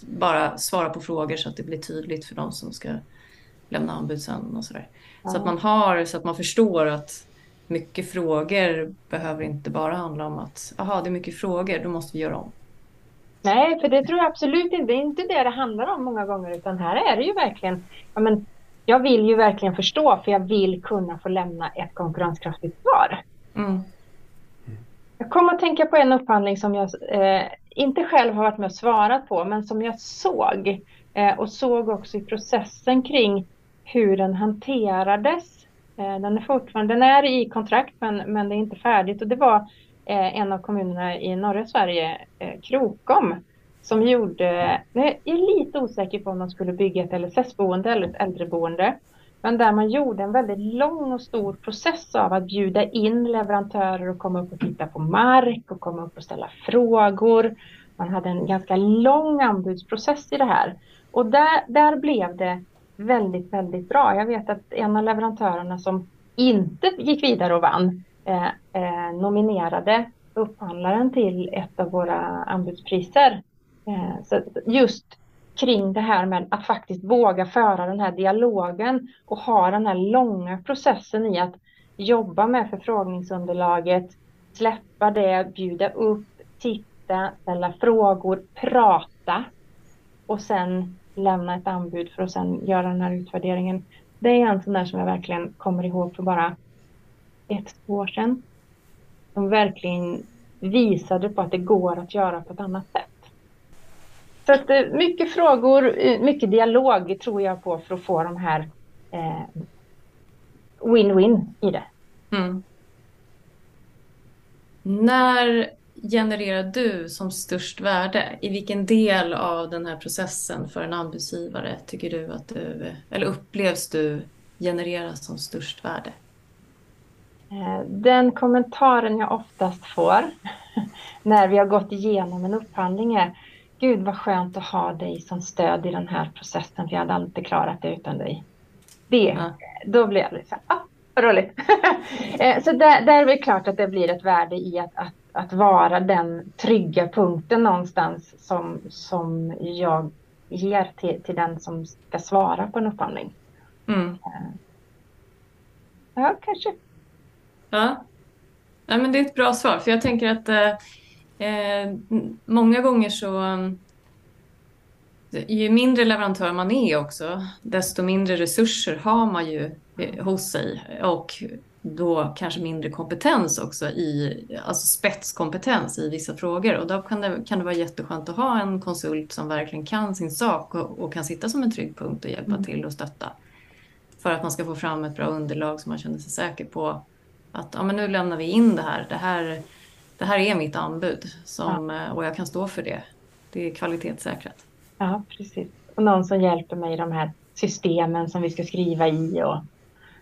bara svara på frågor så att det blir tydligt för de som ska lämna anbud sen och sådär. Mm. Så att man har, så att man förstår att mycket frågor behöver inte bara handla om att aha, det är mycket frågor, då måste vi göra om. Nej, för det tror jag absolut inte. Det är inte det det handlar om många gånger, utan här är det ju verkligen, ja, men, jag vill ju verkligen förstå, för jag vill kunna få lämna ett konkurrenskraftigt svar. Mm. Jag kommer att tänka på en upphandling som jag eh, inte själv har varit med och svarat på, men som jag såg eh, och såg också i processen kring hur den hanterades Eh, den är fortfarande den är i kontrakt men, men det är inte färdigt och det var eh, en av kommunerna i norra Sverige, eh, Krokom, som gjorde, jag är lite osäker på om de skulle bygga ett LSS-boende eller ett äldreboende, men där man gjorde en väldigt lång och stor process av att bjuda in leverantörer och komma upp och titta på mark och komma upp och ställa frågor. Man hade en ganska lång anbudsprocess i det här. Och där, där blev det väldigt, väldigt bra. Jag vet att en av leverantörerna som inte gick vidare och vann eh, eh, nominerade upphandlaren till ett av våra anbudspriser. Eh, så just kring det här med att faktiskt våga föra den här dialogen och ha den här långa processen i att jobba med förfrågningsunderlaget, släppa det, bjuda upp, titta, ställa frågor, prata och sen lämna ett anbud för att sedan göra den här utvärderingen. Det är en sån där som jag verkligen kommer ihåg för bara ett, två år sedan. Som verkligen visade på att det går att göra på ett annat sätt. Så att eh, mycket frågor, eh, mycket dialog tror jag på för att få de här eh, win-win eh, i det. Mm. När genererar du som störst värde? I vilken del av den här processen för en anbudsgivare tycker du att du, eller upplevs du genereras som störst värde? Eh, den kommentaren jag oftast får när vi har gått igenom en upphandling är gud vad skönt att ha dig som stöd i den här processen, för jag hade inte klarat det utan dig. Det, ja. Då blir jag så här, ah, roligt. Eh, så där, där är det klart att det blir ett värde i att, att, att vara den trygga punkten någonstans som, som jag ger till, till den som ska svara på en upphandling. Mm. Eh, ja, kanske. Ja. ja, men det är ett bra svar. För jag tänker att eh, eh många gånger så ju mindre leverantör man är också, desto mindre resurser har man ju hos sig och då kanske mindre kompetens också i, alltså spetskompetens i vissa frågor och då kan det, kan det vara jätteskönt att ha en konsult som verkligen kan sin sak och, och kan sitta som en trygg punkt och hjälpa mm. till och stötta. För att man ska få fram ett bra underlag som man känner sig säker på att ja, men nu lämnar vi in det här. Det här, det här är mitt anbud som, ja. och jag kan stå för det. Det är kvalitetssäkrat. Ja, precis. Och någon som hjälper mig i de här systemen som vi ska skriva i och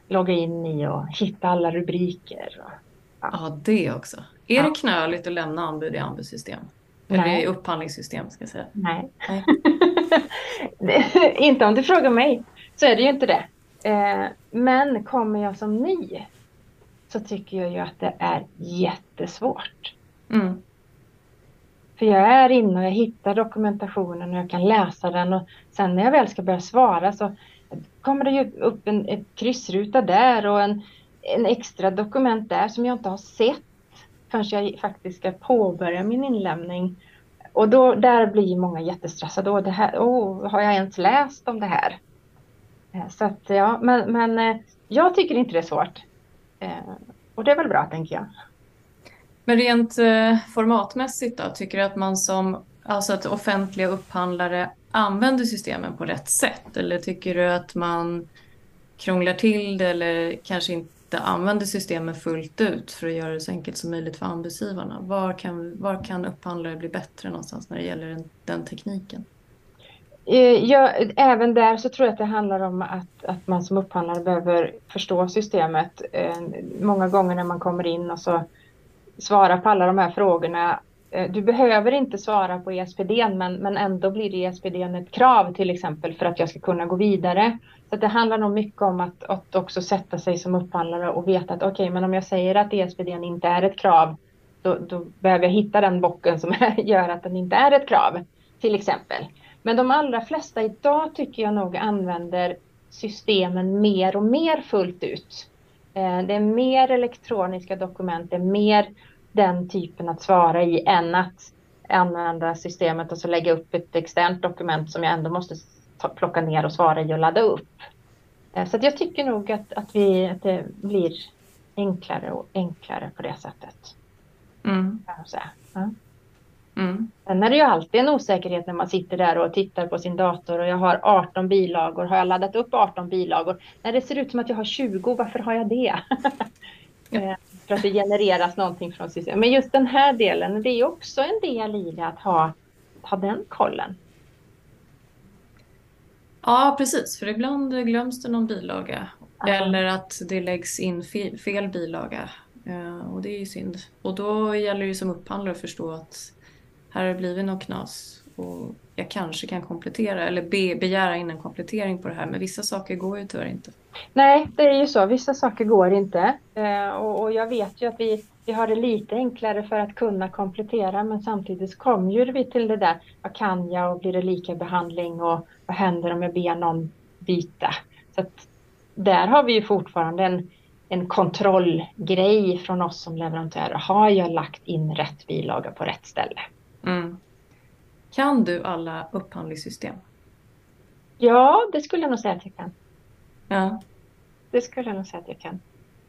logga in i och hitta alla rubriker. Och, ja. ja, det också. Är ja. det knöligt att lämna anbud i anbudssystem? Eller Nej. i upphandlingssystem ska jag säga. Nej. Nej. inte om du frågar mig så är det ju inte det. Eh, men kommer jag som ny så tycker jag ju att det är jättesvårt. Mm. För jag är inne och jag hittar dokumentationen och jag kan läsa den och sen när jag väl ska börja svara så kommer det ju upp en, ett kryssruta där och en, en extra dokument där som jag inte har sett förrän jag faktiskt ska påbörja min inlämning. Och då, där blir många jättestressade. Och det här, oh, har jag ens läst om det här? Eh, så att, ja, men, men eh, jag tycker inte det är svårt. Eh, och det är väl bra, tänker jag. Men rent formatmässigt då, tycker du att man som alltså att offentliga upphandlare använder systemen på rätt sätt? Eller tycker du att man krånglar till det eller kanske inte använder systemen fullt ut för att göra det så enkelt som möjligt för anbudsgivarna? Var kan, var kan upphandlare bli bättre någonstans när det gäller den, den tekniken? Eh, ja, även där så tror jag att det handlar om att, att man som upphandlare behöver förstå systemet. Eh, många gånger när man kommer in och så svarar på alla de här frågorna Eh, du behöver inte svara på ESPD men, men ändå blir ESPD ett krav till exempel för att jag ska kunna gå vidare. Så det handlar nog mycket om att, att också sätta sig som upphandlare och veta att okej, okay, men om jag säger att ESPD inte är ett krav, då, då behöver jag hitta den bocken som gör att den inte är ett krav, till exempel. Men de allra flesta idag tycker jag nog använder systemen mer och mer fullt ut. Eh, det är mer elektroniska dokument, det är mer den typen att svara i än att använda systemet och så lägga upp ett externt dokument som jag ändå måste ta, plocka ner och svara i och ladda upp. Eh, så jag tycker nog att, att, vi, att det blir enklare och enklare på det sättet. Mm. Ja. Mm. Sen är det ju alltid en osäkerhet när man sitter där och tittar på sin dator och jag har 18 bilagor. Har jag laddat upp 18 bilagor? När det ser ut som att jag har 20, varför har jag det? Ja. För att det genereras någonting från systemet. Men just den här delen, det är också en del i det att ha, ha den kollen. Ja, precis. För ibland glöms det någon bilaga. Aha. Eller att det läggs in fel, fel bilaga. Eh, och det är ju synd. Och då gäller det som upphandlare att förstå att här har det blivit något knas. Och jag kanske kan komplettera eller be, begära in en komplettering på det här. Men vissa saker går ju tyvärr inte. Nej, det är ju så. Vissa saker går inte. Eh, och, och, jag vet ju att vi, vi har det lite enklare för att kunna komplettera. Men samtidigt kommer vi till det där. Vad kan jag och blir det lika behandling och vad händer om jag ber någon byta? Så att där har vi ju fortfarande en, en kontrollgrej från oss som leverantörer. Har jag lagt in rätt bilaga på rätt ställe? Mm. Kan du alla upphandlingssystem? Ja, det skulle jag nog säga att jag kan. Ja. Det skulle jag nog säga att jag kan.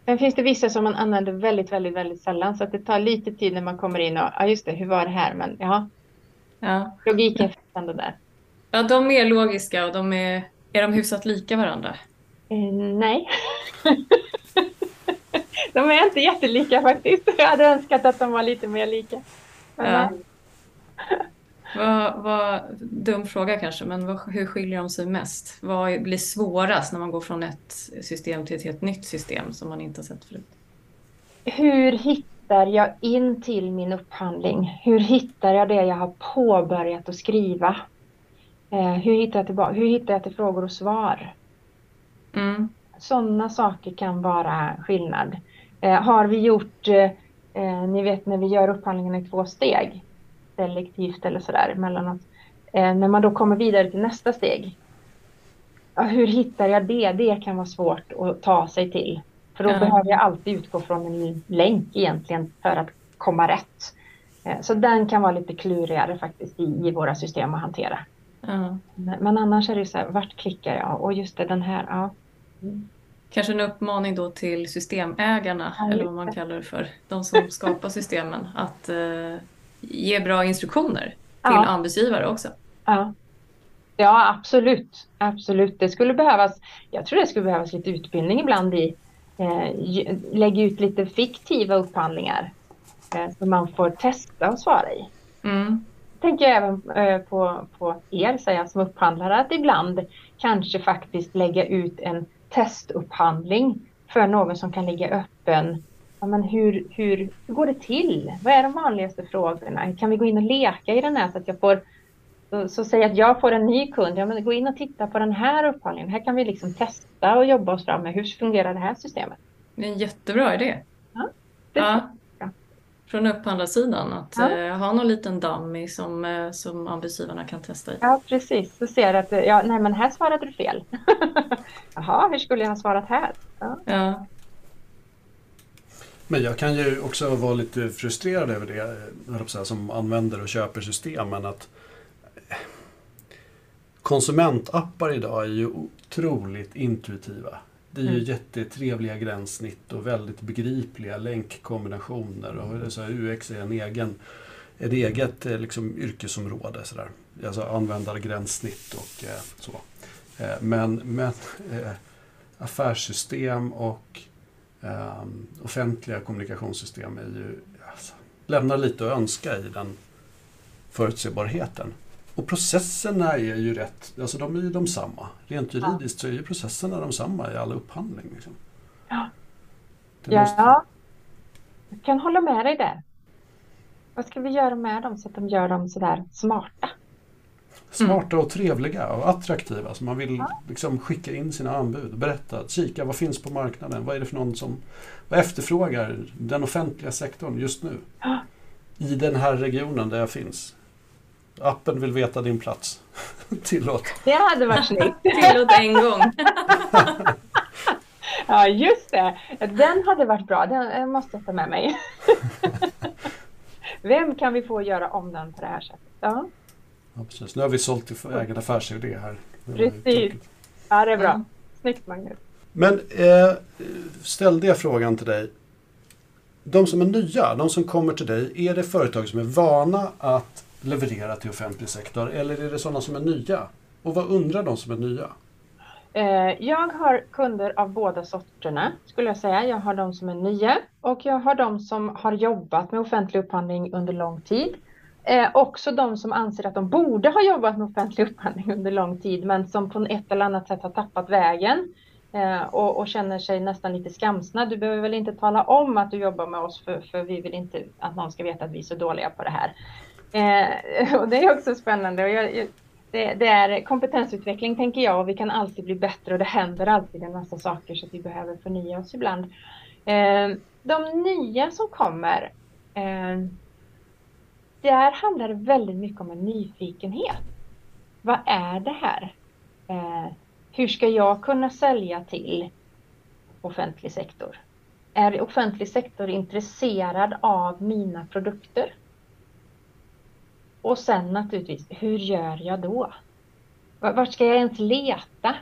Sen finns det vissa som man använder väldigt, väldigt, väldigt sällan så att det tar lite tid när man kommer in och ja just det, hur var det här? Men ja, ja. logiken finns ändå där. Ja, de är logiska och de är, är de hyfsat lika varandra? Eh, nej. de är inte jättelika faktiskt. Jag hade önskat att de var lite mer lika. Ja. Vad, vad, dum fråga kanske, men vad, hur skiljer de sig mest? Vad blir svårast när man går från ett system till ett helt nytt system som man inte har sett förut? Hur, hit, hittar jag in till min upphandling? Hur hittar jag det jag har påbörjat att skriva? Eh, hur, hittar jag tillbaka, hur hittar jag till frågor och svar? Mm. Sådana saker kan vara skillnad. Eh, har vi gjort, eh, eh, ni vet när vi gör upphandlingen i två steg, selektivt eller sådär emellanåt. Eh, när man då kommer vidare till nästa steg. Ja, hur hittar jag det? Det kan vara svårt att ta sig till. För då Ja. behöver jag alltid utgå från en länk egentligen för att komma rätt. Eh, Så den kan vara lite klurigare faktiskt i, i våra system att hantera. Ja. Men men annars är det så här, vart klickar jag? Och just det, den här, ja. Kanske en uppmaning då till systemägarna, Ja, eller vad man kallar det för, de som skapar systemen, att eh, ge bra instruktioner till Ja. anbudsgivare också. Ja. ja, absolut. Absolut. Det skulle behövas, jag tror det skulle behövas lite utbildning ibland i eh, lägga ut lite fiktiva upphandlingar eh, som man får testa och svara i. Mm. Tänker jag även eh, på, på er säger jag, som upphandlare att ibland kanske faktiskt lägga ut en testupphandling för någon som kan ligga öppen. Ja, men hur, hur, hur går det till? Vad är de vanligaste frågorna? Kan vi gå in och leka i den här så att jag får så, så säg att jag får en ny kund, ja, men gå in och titta på den här upphandlingen. Här kan vi liksom testa och jobba oss fram med hur fungerar det här systemet. Det är en jättebra idé. Det- Ja. ja. Från upphandlarsidan, att Ja. eh, ha någon liten dummy som, eh, som anbudsgivarna kan testa i. Ja, precis. Så ser du att ja, nej, men här svarade du fel. Jaha, hur skulle jag ha svarat här? Ja. Ja. Men jag kan ju också vara lite frustrerad över det, eh, säga, som använder och köper systemen. Att eh, konsumentappar idag är ju otroligt intuitiva. Det är ju Mm. jättetrevliga gränssnitt och väldigt begripliga länkkombinationer. Och så UX är en egen, ett eget eh, liksom, yrkesområde. Så där. Alltså användargränssnitt och eh, så. Eh, men men eh, affärssystem och Ehm, offentliga kommunikationssystem är ju, alltså, lämnar lite att önska i den förutsebarheten. Och processerna är ju rätt, alltså de är ju de samma. Rent juridiskt så är ju processerna de samma i alla upphandling. Liksom. Ja. Måste- Ja, jag kan hålla med dig där. Vad ska vi göra med dem så att de gör dem sådär smarta? Smarta och trevliga och attraktiva. Så man vill liksom skicka in sina anbud och berätta, kika vad finns på marknaden? Vad är det för någon som vad efterfrågar den offentliga sektorn just nu? Ja. I den här regionen där jag finns. Appen vill veta din plats. Tillåt. Det hade varit snyggt. Tillåt en gång. Ja, just det. Den hade varit bra. Den måste jag ta med mig. Vem kan vi få göra om den på det här sättet? Ja, Ja, precis. Nu har vi sålt till egen affärsidé här. Precis. ja det är bra. Mm. Snyggt Magnus. Men eh, ställde jag frågan till dig. De som är nya, de som kommer till dig, är det företag som är vana att leverera till offentlig sektor eller är det sådana som är nya? Och vad undrar de som är nya? Eh, Jag har kunder av båda sorterna skulle jag säga. Jag har de som är nya och jag har de som har jobbat med offentlig upphandling under lång tid. Eh, också de som anser att de borde ha jobbat med offentlig upphandling under lång tid men som på ett eller annat sätt har tappat vägen eh, och, och känner sig nästan lite skamsna. Du behöver väl inte tala om att du jobbar med oss för, för vi vill inte att någon ska veta att vi är så dåliga på det här. Eh, och det är också spännande. Och jag, det, det är kompetensutveckling tänker jag och vi kan alltid bli bättre och det händer alltid en massa saker så att vi behöver förnya oss ibland. Eh, de nya som kommer, eh, där handlar det väldigt mycket om en nyfikenhet. Vad är det här? Eh, hur ska jag kunna sälja till offentlig sektor? Är offentlig sektor intresserad av mina produkter? Och sen naturligtvis, hur gör jag då? Vart ska jag ens leta?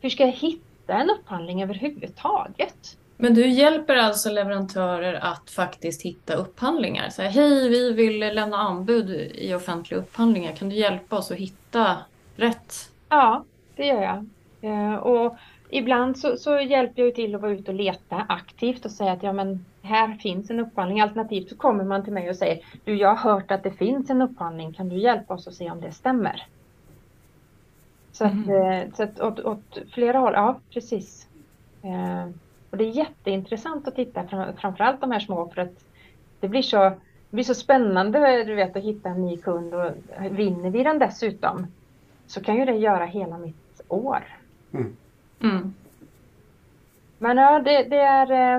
Hur ska jag hitta en upphandling överhuvudtaget? Men du hjälper alltså leverantörer att faktiskt hitta upphandlingar. Så här, Hej, vi vill lämna anbud i offentliga upphandlingar. Kan du hjälpa oss att hitta rätt? Ja, det gör jag. Eh, och ibland så, så hjälper jag till att vara ute och leta aktivt och säga att ja, men här finns en upphandling. Alternativt så kommer man till mig och säger du, jag har hört att det finns en upphandling. Kan du hjälpa oss att se om det stämmer? Så att, Mhm. eh, så att åt, åt flera håll, ja precis. Och det är jätteintressant att titta, fram- framförallt de här små, för att det blir så, det blir så spännande du vet, att hitta en ny kund och vinner vi den dessutom så kan ju det göra hela mitt år. Mm. Mm. Men ja, det, det är...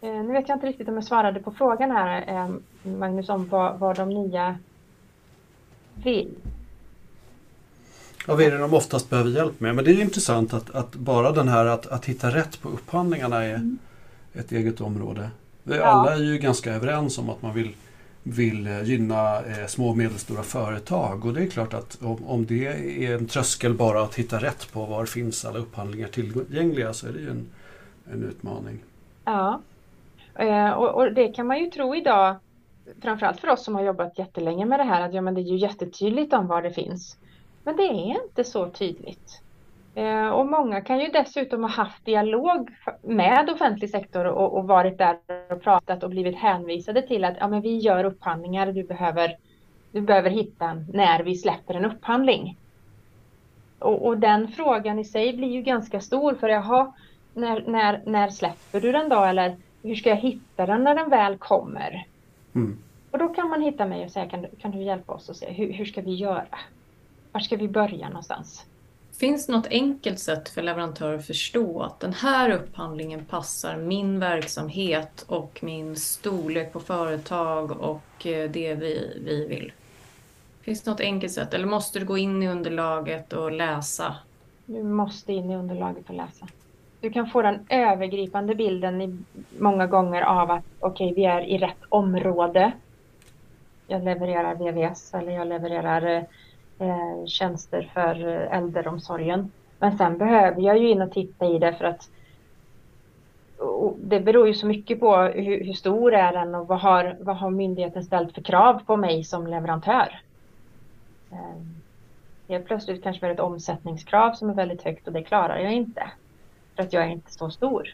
Eh, nu vet jag inte riktigt om jag svarade på frågan här, eh, Magnus, om vad, vad de nya vill. Vad är det de oftast behöver hjälp med? Men det är intressant att, att bara den här att, att hitta rätt på upphandlingarna är Mm. ett eget område. Vi Ja. alla är ju ganska överens om att man vill, vill eh, gynna eh, små och medelstora företag och det är klart att om, om det är en tröskel bara att hitta rätt på var finns alla upphandlingar tillgängliga så är det ju en, en utmaning. Ja, Eh, och, och det kan man ju tro idag, framförallt för oss som har jobbat jättelänge med det här, att ja, men det är ju jättetydligt om var det finns. Men det är inte så tydligt. Eh, Och många kan ju dessutom ha haft dialog med offentlig sektor och, och varit där och pratat och blivit hänvisade till att ja, men vi gör upphandlingar, du behöver, du behöver hitta när vi släpper en upphandling. Och, och den frågan i sig blir ju ganska stor för jaha, när, när, när släpper du den då eller hur ska jag hitta den när den väl kommer? Mm. Och då kan man hitta mig och säga kan du, kan du hjälpa oss och se hur, hur ska vi göra? Var ska vi börja någonstans? Finns det något enkelt sätt för leverantörer att förstå att den här upphandlingen passar min verksamhet och min storlek på företag och eh, det vi, vi vill? Finns det något enkelt sätt eller måste du gå in i underlaget och läsa? Du måste in i underlaget och läsa. Du kan få den övergripande bilden i, många gånger av att okej, vi är i rätt område. Jag levererar VVS eller jag levererar eh, tjänster för eh, äldreomsorgen. Men sen behöver jag ju in och titta i det för att det beror ju så mycket på hur, hur stor är den och vad har, vad har myndigheten ställt för krav på mig som leverantör. Eh, Helt plötsligt kanske vi har ett omsättningskrav som är väldigt högt och det klarar jag inte. För att jag är inte så stor.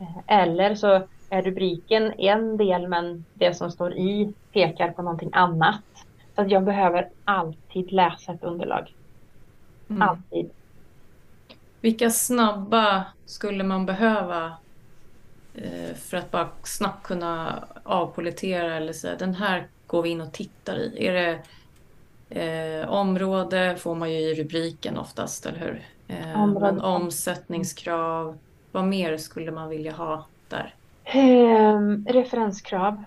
Eh, eller så är rubriken en del men det som står i pekar på någonting annat. Så att jag behöver alltid läsa ett underlag. Mm. Alltid. Vilka snabba skulle man behöva eh, för att bara snabbt kunna avpolitera eller säga den här går vi in och tittar i? Är det eh, område får man ju i rubriken oftast, eller hur? Eh, men omsättningskrav, vad mer skulle man vilja ha där? Ehm, referenskrav.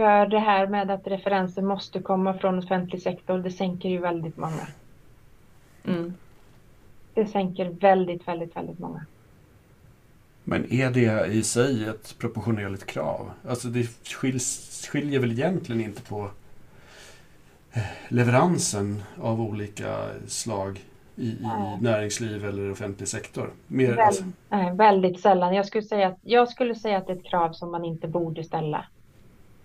För det här med att referenser måste komma från offentlig sektor, det sänker ju väldigt många. Mm. Det sänker väldigt, väldigt, väldigt många. Men är det i sig ett proportionerligt krav? Alltså det skiljs, skiljer väl egentligen inte på eh, leveransen av olika slag i, i näringsliv eller offentlig sektor? Mer, alltså, Väl, nej, väldigt sällan. Jag skulle, säga att, jag skulle säga att det är ett krav som man inte borde ställa.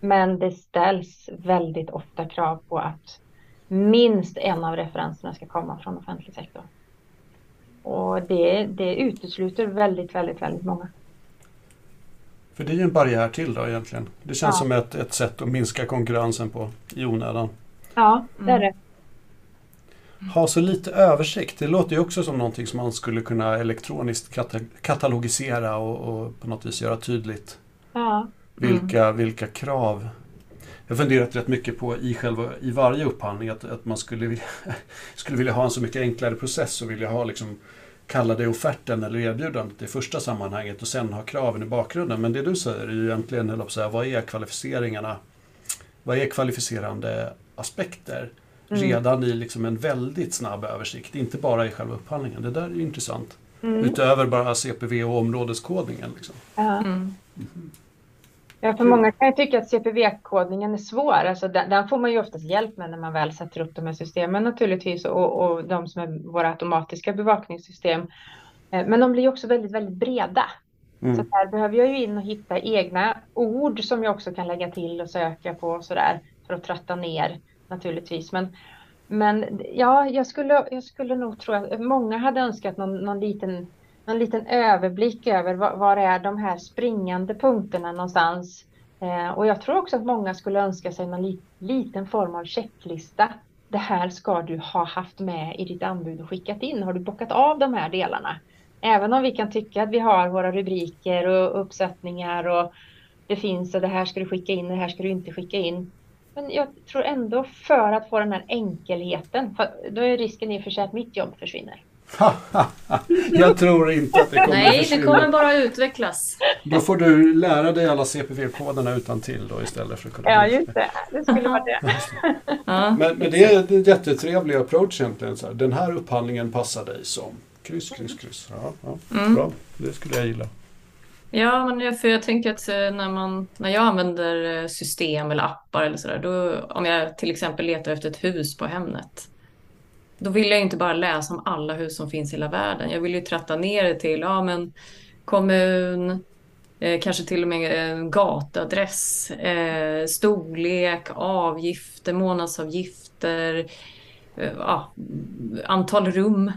Men det ställs väldigt ofta krav på att minst en av referenserna ska komma från offentlig sektor. Och det, det utesluter väldigt, väldigt, väldigt många. för det är ju en barriär till då egentligen. Det känns Ja. som ett, ett sätt att minska konkurrensen på i onödan. Ja, det är Mm. det. Ha så lite översikt. Det låter ju också som någonting som man skulle kunna elektroniskt kata- katalogisera och, och på något vis göra tydligt. Ja, Vilka, vilka krav. Jag har funderat rätt mycket på i, själva, i varje upphandling att, att man skulle vilja, skulle vilja ha en så mycket enklare process och vilja ha liksom kalla det offerten eller erbjudandet i första sammanhanget och sen ha kraven i bakgrunden. Men det du säger är ju egentligen, eller säga, vad är kvalificeringarna? Vad är kvalificerande aspekter? Mm. Redan i liksom en väldigt snabb översikt, inte bara i själva upphandlingen. Det där är ju intressant. mm. Utöver bara CPV och områdeskodningen. Liksom. Mm. Ja för många kan ju tycka att CPV-kodningen är svår. Alltså den, den får man ju oftast hjälp med när man väl sätter upp de här systemen naturligtvis och, och de som är våra automatiska bevakningssystem. Eh, Men de blir också väldigt, väldigt breda. Så Mm. här behöver jag ju in och hitta egna ord som jag också kan lägga till och söka på och sådär för att trötta ner naturligtvis. Men, men ja, jag skulle, jag skulle nog tro att många hade önskat någon, någon, liten, en liten överblick över var, var är de här springande punkterna någonstans. Eh, och jag tror också att många skulle önska sig någon li, liten form av checklista. Det här ska du ha haft med i ditt anbud och skickat in. Har du bockat av de här delarna? Även om vi kan tycka att vi har våra rubriker och uppsättningar och, det finns och det här ska du skicka in och det här ska du inte skicka in. Men jag tror ändå för att få den här enkelheten, för då är risken i och för sig att mitt jobb försvinner. jag tror inte att det kommer Nej, försvinna. det kommer bara utvecklas. Då får du lära dig alla CPV-koderna utan till då istället för att kunna Ja, just det. Det skulle vara det. Men, men det är en jättetrevlig approach egentligen. Så här. Den här upphandlingen passar dig som kryss, kryss, kryss. Ja, ja. Mm. Bra, det skulle jag gilla. Ja, men jag, för jag tänker att eh, när, man, när jag använder eh, system eller appar eller sådär, då, om jag till exempel letar efter ett hus på Hemnet, då vill jag inte bara läsa om alla hus som finns i hela världen. Jag vill ju tratta ner det till ja, men kommun, eh, kanske till och med eh, gatuadress, eh, storlek, avgifter, månadsavgifter, eh, ja, antal rum.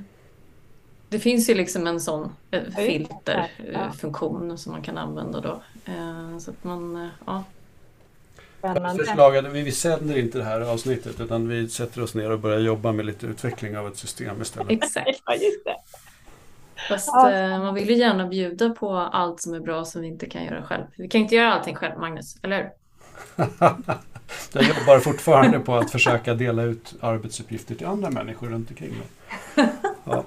Det finns ju liksom en sån eh, filterfunktion som man kan använda då. Så att man, ja. Spännande. Förslag att vi, vi sänder inte det här avsnittet utan vi sätter oss ner och börjar jobba med lite utveckling av ett system istället. Exakt. Ja, just det. Fast Ja. eh, man vill ju gärna bjuda på allt som är bra som vi inte kan göra själv. Vi kan inte göra allting själv, Magnus, eller hur? Jag jobbar fortfarande på att försöka dela ut arbetsuppgifter till andra människor runt omkring mig. Ja.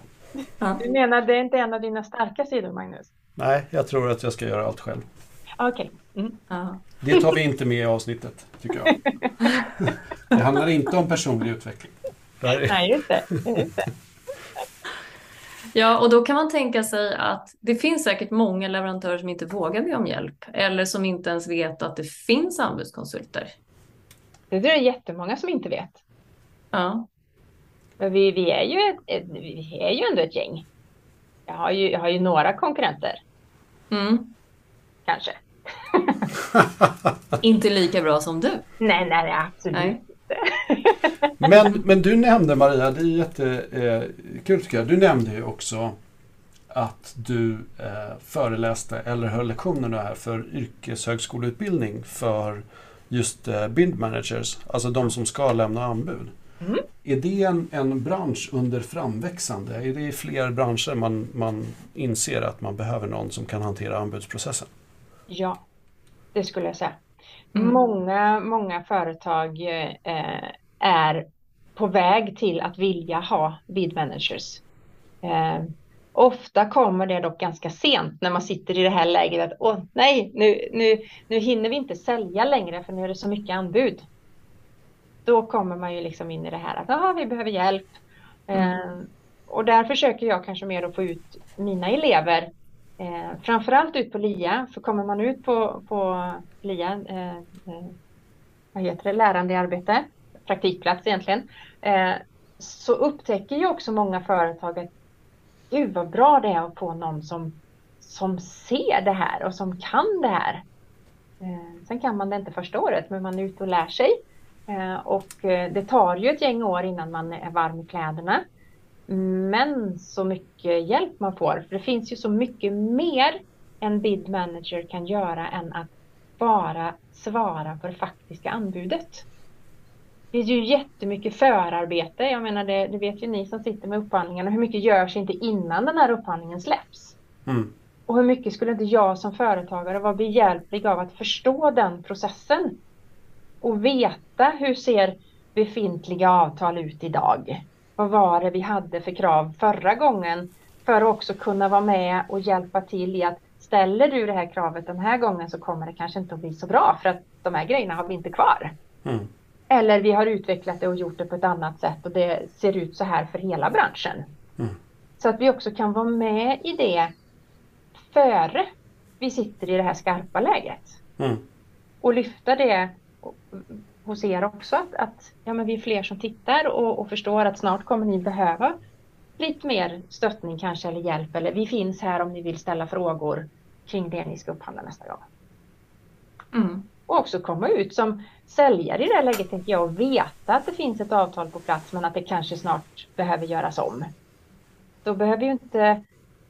Du menar det är inte en av dina starka sidor, Magnus? Nej, jag tror att jag ska göra allt själv. Okej. Mm. Det tar vi inte med i avsnittet, tycker jag. Det handlar inte om personlig utveckling. Nej, just det. Just det. Ja, och då kan man tänka sig att det finns säkert många leverantörer som inte vågar be om hjälp eller som inte ens vet att det finns anbudskonsulter. Det är det jättemånga som inte vet. Ja, vi, vi, är ju ett, ett, vi är ju ändå ett gäng. Jag har ju, jag har ju några konkurrenter, mm. kanske. Inte lika bra som du. Nej, nej, absolut Nej. inte. Men, men du nämnde Maria, det är jättekul tycker jag. Du nämnde ju också att du eh, föreläste eller höll lektionerna här för yrkeshögskoleutbildning för just eh, bid managers, alltså de som ska lämna anbud. Mm. Är det en, en bransch under framväxande? Är det i fler branscher man, man inser att man behöver någon som kan hantera anbudsprocessen? Ja, det skulle jag säga. Mm. Många, många företag eh, är på väg till att vilja ha bid managers. Eh, ofta kommer det dock ganska sent när man sitter i det här läget att åh nej, nu, nu, nu hinner vi inte sälja längre för nu är det så mycket anbud. Då kommer man ju liksom in i det här att ah, vi behöver hjälp. Eh, och där försöker jag kanske mer att få ut mina elever Eh, framförallt ut på LIA, för kommer man ut på, på LIA, eh, eh, vad heter det, lärande i arbete, praktikplats egentligen, eh, så upptäcker ju också många företag att gud vad bra det är att få någon som, som ser det här och som kan det här. Eh, sen kan man det inte första året, men man är ute och lär sig. Eh, och eh, det tar ju ett gäng år innan man är varm i kläderna. Men så mycket hjälp man får. För det finns ju så mycket mer en bid manager kan göra än att bara svara på det faktiska anbudet. Det är ju jättemycket förarbete. Jag menar det, det vet ju ni som sitter med upphandlingarna. Hur mycket görs inte innan den här upphandlingen släpps? Mm. Och hur mycket skulle inte jag som företagare vara behjälplig av att förstå den processen? Och veta hur ser befintliga avtal ut idag? Vad var det vi hade för krav förra gången? För att också kunna vara med och hjälpa till i att ställer du det här kravet den här gången så kommer det kanske inte att bli så bra för att de här grejerna har vi inte kvar. Mm. Eller vi har utvecklat det och gjort det på ett annat sätt och det ser ut så här för hela branschen. Mm. Så att vi också kan vara med i det före vi sitter i det här skarpa läget. Mm. Och lyfta det hos er också att, att ja, men vi är fler som tittar och, och förstår att snart kommer ni behöva lite mer stöttning kanske eller hjälp eller vi finns här om ni vill ställa frågor kring det ni ska upphandla nästa gång. Mm. Och också komma ut som säljare i det här läget tänker jag och veta att det finns ett avtal på plats men att det kanske snart behöver göras om. Då behöver ju inte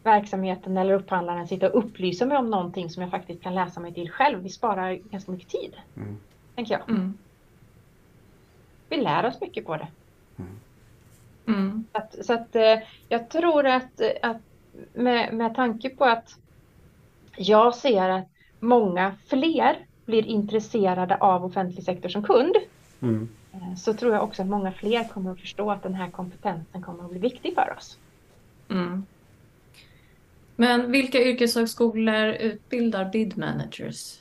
verksamheten eller upphandlaren sitta och upplysa mig om någonting som jag faktiskt kan läsa mig till själv. Vi sparar ganska mycket tid, Mm. tänker jag. Mm. Vi lär oss mycket på det. Mm. Så att, så att eh, jag tror att, att med, med tanke på att jag ser att många fler blir intresserade av offentlig sektor som kund mm. Eh, så tror jag också att många fler kommer att förstå att den här kompetensen kommer att bli viktig för oss. Mm. Men vilka yrkeshögskolor utbildar bid managers?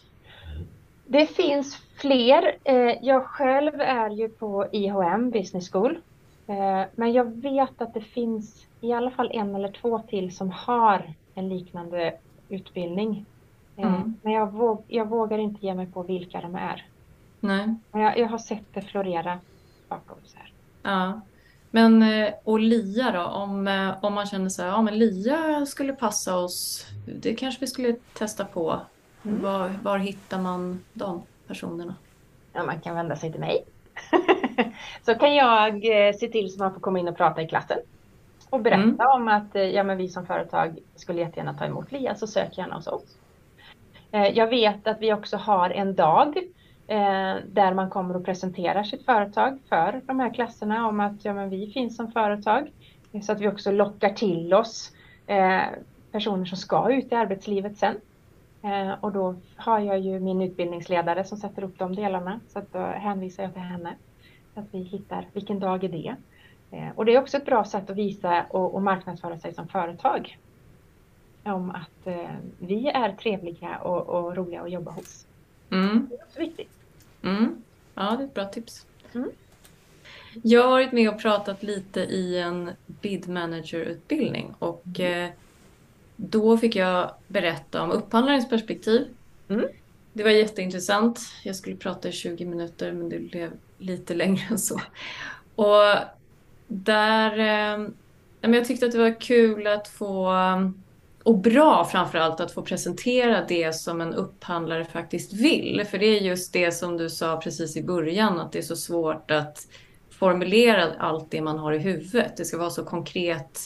Det finns fler. Eh, jag själv är ju på IHM Business School. Eh, men jag vet att det finns i alla fall en eller två till som har en liknande utbildning. Mm. Men jag, våg, jag, vågar inte ge mig på vilka de är. Nej. Men jag, jag har sett det florera bakom så här. Ja. Men eh, och LIA då? Om, eh, om man känner så här, ja men LIA skulle passa oss. Det kanske vi skulle testa på. Mm. Var, var hittar man de personerna? Ja, man kan vända sig till mig. så kan jag eh, se till så man får komma in och prata i klassen. Och berätta mm. om att ja, men vi som företag skulle jättegärna ta emot LIA, så sök gärna hos oss. Jag vet att vi också har en dag eh, där man kommer och presenterar sitt företag för de här klasserna om att ja, men vi finns som företag. Så att vi också lockar till oss eh, personer som ska ut i arbetslivet sen. Eh, och då har jag ju min utbildningsledare som sätter upp de delarna. Så att då hänvisar jag till henne. Så att vi hittar vilken dag är det. Eh, och det är också ett bra sätt att visa och, och marknadsföra sig som företag. Om att eh, vi är trevliga och, och, roliga att jobba hos. Mm. Det är också viktigt. Mm. Ja, det är ett bra tips. Mm. Jag har varit med och pratat lite i en bid manager-utbildning och mm. eh, då fick jag berätta om upphandlarens perspektiv. Mm. Det var jätteintressant. Jag skulle prata i 20 minuter men det blev lite längre än så. Och där... Eh, jag tyckte att det var kul att få och bra framförallt att få presentera det som en upphandlare faktiskt vill. För det är just det som du sa precis i början, att det är så svårt att formulera allt det man har i huvudet. Det ska vara så konkret